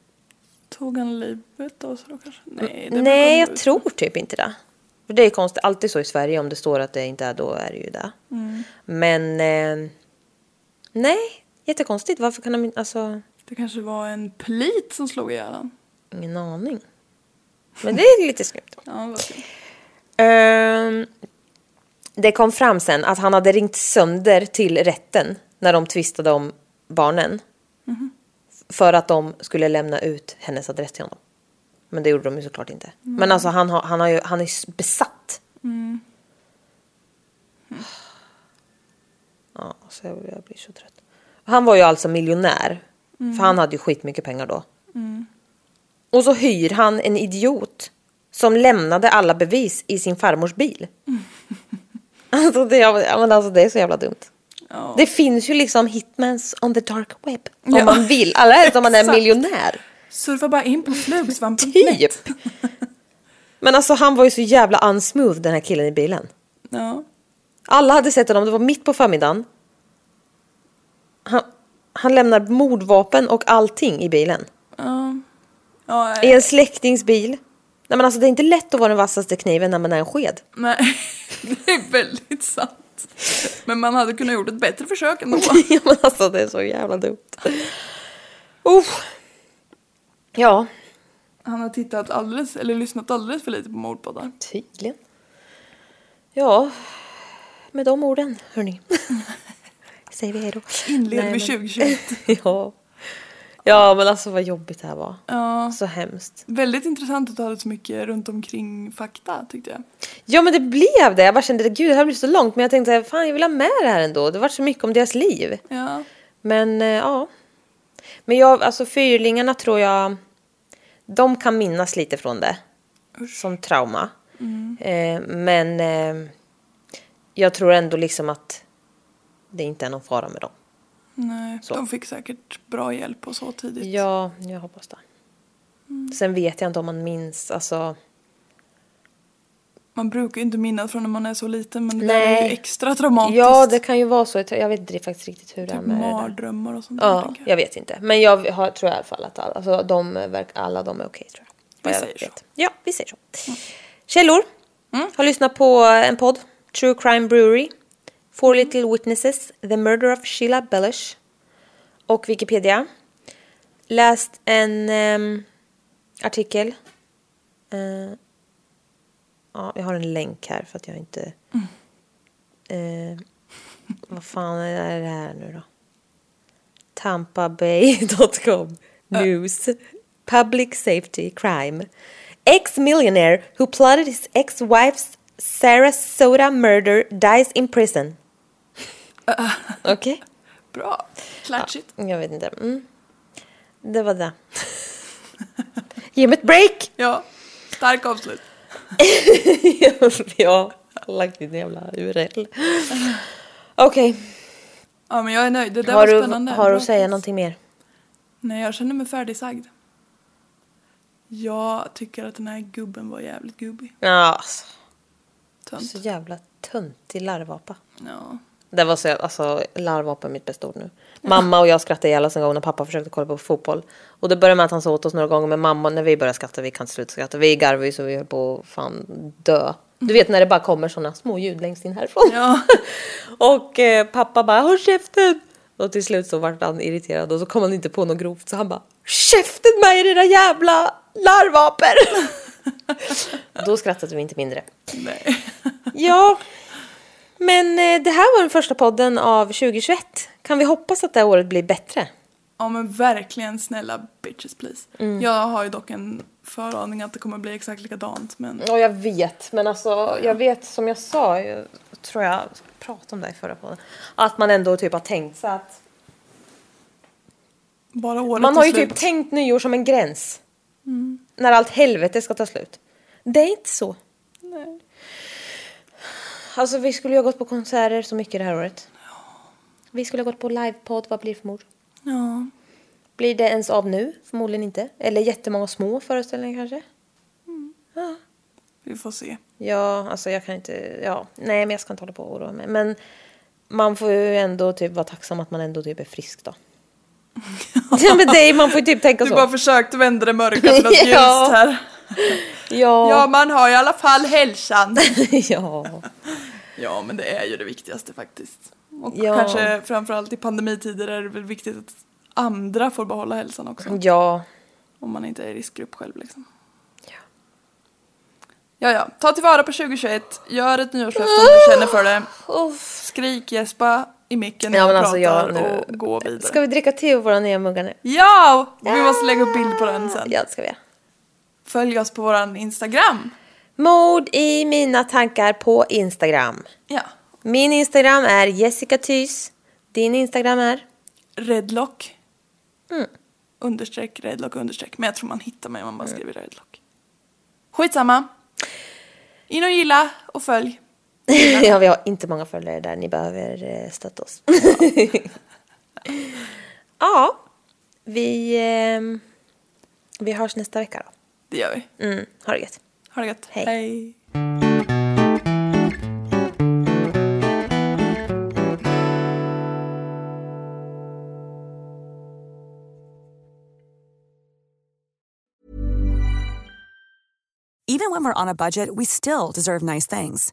Tog han livet av sig då kanske? Nej, det Nej, brukar jag de ut. tror typ inte det. För det är konstigt, alltid så i Sverige om det står att det inte är då är det ju det. Mm. Men eh, nej, jättekonstigt. Varför kan de inte, alltså Det kanske var en plit som slog ihjäl honom. ingen aning. Men det är lite skumt. Ja. Ehm, det kom fram sen att han hade ringt sönder till rätten när de tvistade om barnen. För att de skulle lämna ut hennes adress till honom. Men det gjorde de ju såklart inte. Men alltså han, har, han, har ju, han är besatt. Ja, så jag, jag blir så trött. Han var ju alltså miljonär. För han hade ju skitmycket pengar då. Och så hyr han en idiot som lämnade alla bevis i sin farmors bil. alltså, det, men alltså det är så jävla dumt. Ja. Det finns ju liksom hitmans on the dark web. Om Ja. man vill. Allra helst om man är miljonär. Surfa bara in på flugsvamp.net. Typ. Men alltså han var ju så jävla unsmooth den här killen i bilen. Ja. Alla hade sett honom, det var mitt på förmiddagen. Han, han lämnar mordvapen och allting i bilen. Ja. Ja, I en släktings bil. Nej men alltså det är inte lätt att vara den vassaste kniven när man är en sked. nej, det är väldigt sant. Men man hade kunnat gjort ett bättre försök ändå. ja men alltså det är så jävla dumt. Uh. Ja, Han har tittat alldeles, eller lyssnat alldeles för lite på mordpoddar. tydligen. Ja, med de orden hörni. Säger vi hejdå. Inleder Nej, vi men- 2021. ja. ja men alltså vad jobbigt det här var. Ja. Så hemskt. Väldigt intressant att du hade så mycket runt omkring fakta tyckte jag. Ja men det blev det. Jag bara kände gud det här blir så långt. Men jag tänkte fan jag vill ha med det här ändå. Det var så mycket om deras liv. Ja. Men eh, ja. Men jag, alltså fyrlingarna tror jag. De kan minnas lite från det. Som trauma. Eh, men eh, jag tror ändå liksom att det inte är någon fara med dem. Nej, Så. de fick säkert bra hjälp och så tidigt. Ja, jag hoppas det. Sen vet jag inte om man minns, alltså. Man brukar ju inte minnas från när man är så liten men det där är Nej. ju extra traumatiskt. Ja, det kan ju vara så. Jag vet inte faktiskt riktigt hur det är typ med det mardrömmar och sånt Ja, jag. jag vet inte. Men jag har, tror i alla fall att alla, alltså, de, verk- alla de är okej. tror jag. Jag säger så. vet. Ja, vi säger så. Källor. Har lyssnat på en podd. True Crime Brewery. Four Little Witnesses. The Murder of Sheila Bellish. Och Wikipedia. Läst en ehm, artikel. Eh, ja, jag har en länk här för att jag inte... Eh, vad fan är det här nu då? TampaBay.com News Public Safety Crime Ex-millionaire who plotted his ex-wife's Sarasota murder dies in prison. Okej? Bra. Klatschigt. Jag vet inte. Mm. Det var det. Ge mig ett break! Ja. Stark avslut. har lagt in en jävla URL. Okej. Ja men jag är nöjd. Det där Har, var du, spännande. har du att säga någonting mer? Nej jag känner mig färdigsagd. Jag tycker att den här gubben var jävligt gubbig. Ja, alltså, Tönt. så jävla töntig larvapa. Ja. Det var så, alltså larvapa är mitt bästa ord nu. Mamma och jag skrattade ihjäl oss en gång när pappa försökte kolla på fotboll. Och det började med att han sa åt oss några gånger, men mamma, när vi började skratta, vi kan inte sluta skratta. Vi garvade ju så vi höll på att fan dö. Du vet när det bara kommer sådana små ljud längst in härifrån. Ja. och eh, pappa bara, håll käften! Och till slut så vart han irriterad och så kom han inte på något grovt så han bara, käften med er era jävla larvaper! Då skrattade vi inte mindre. Nej. Ja, Men eh, det här var den första podden av 2021. Kan vi hoppas att det här året blir bättre? Ja men verkligen snälla bitches please. Mm. Jag har ju dock en föraning att det kommer bli exakt likadant men Ja, jag vet. Men alltså, jag vet som jag sa, jag tror jag pratade om det i förra podden, att man ändå typ har tänkt så att bara året man har ju slut. typ tänkt nyår som en gräns. När allt helvete ska ta slut. Det är inte så. Nej. Alltså vi skulle ju ha gått på konserter så mycket det här året. Vi skulle ha gått på livepodd, vad blir det för mord? Ja. Blir det ens av nu? Förmodligen inte. Eller jättemånga små föreställningar kanske? Vi får se. Ja, alltså jag kan inte, ja, nej men jag ska inte hålla på och oroa mig. Men man får ju ändå typ vara tacksam att man ändå typ är frisk då. ja men är- man får ju typ tänka Du så. bara försökte vända det mörka till något Ja. ljust här. Ja. Ja man har i alla fall hälsan. ja. Ja men det är ju det viktigaste faktiskt. Och Ja. kanske framförallt i pandemitider är det väl viktigt att andra får behålla hälsan också. Ja. Om man inte är i riskgrupp själv liksom. Ja, ja. Ta tillvara på 2021. Gör ett nyårslöfte om du känner för det. Skrik, gäspa i micken när Ja, jag men alltså, pratar jag nu- och gå vidare. Ska vi dricka te ur våra nya muggar nu? Ja! Vi måste lägga upp bild på den sen. Ja, det ska vi göra. Följ oss på våran Instagram. Mord i mina tankar på Instagram. Ja. Min Instagram är Jessica Thys. Din Instagram är? Redlock. Mm. Understreck, redlock, understreck. Men jag tror man hittar mig om man bara skriver redlock. Skitsamma. In och gilla och följ. ja, vi har inte många följare där. Ni behöver eh, stötta oss. ja, vi, ehm, vi hörs nästa vecka då. Det gör vi. Mm, ha det gött. Ha det gött. Hej. Hej. Even when we're on a budget, we still deserve nice things.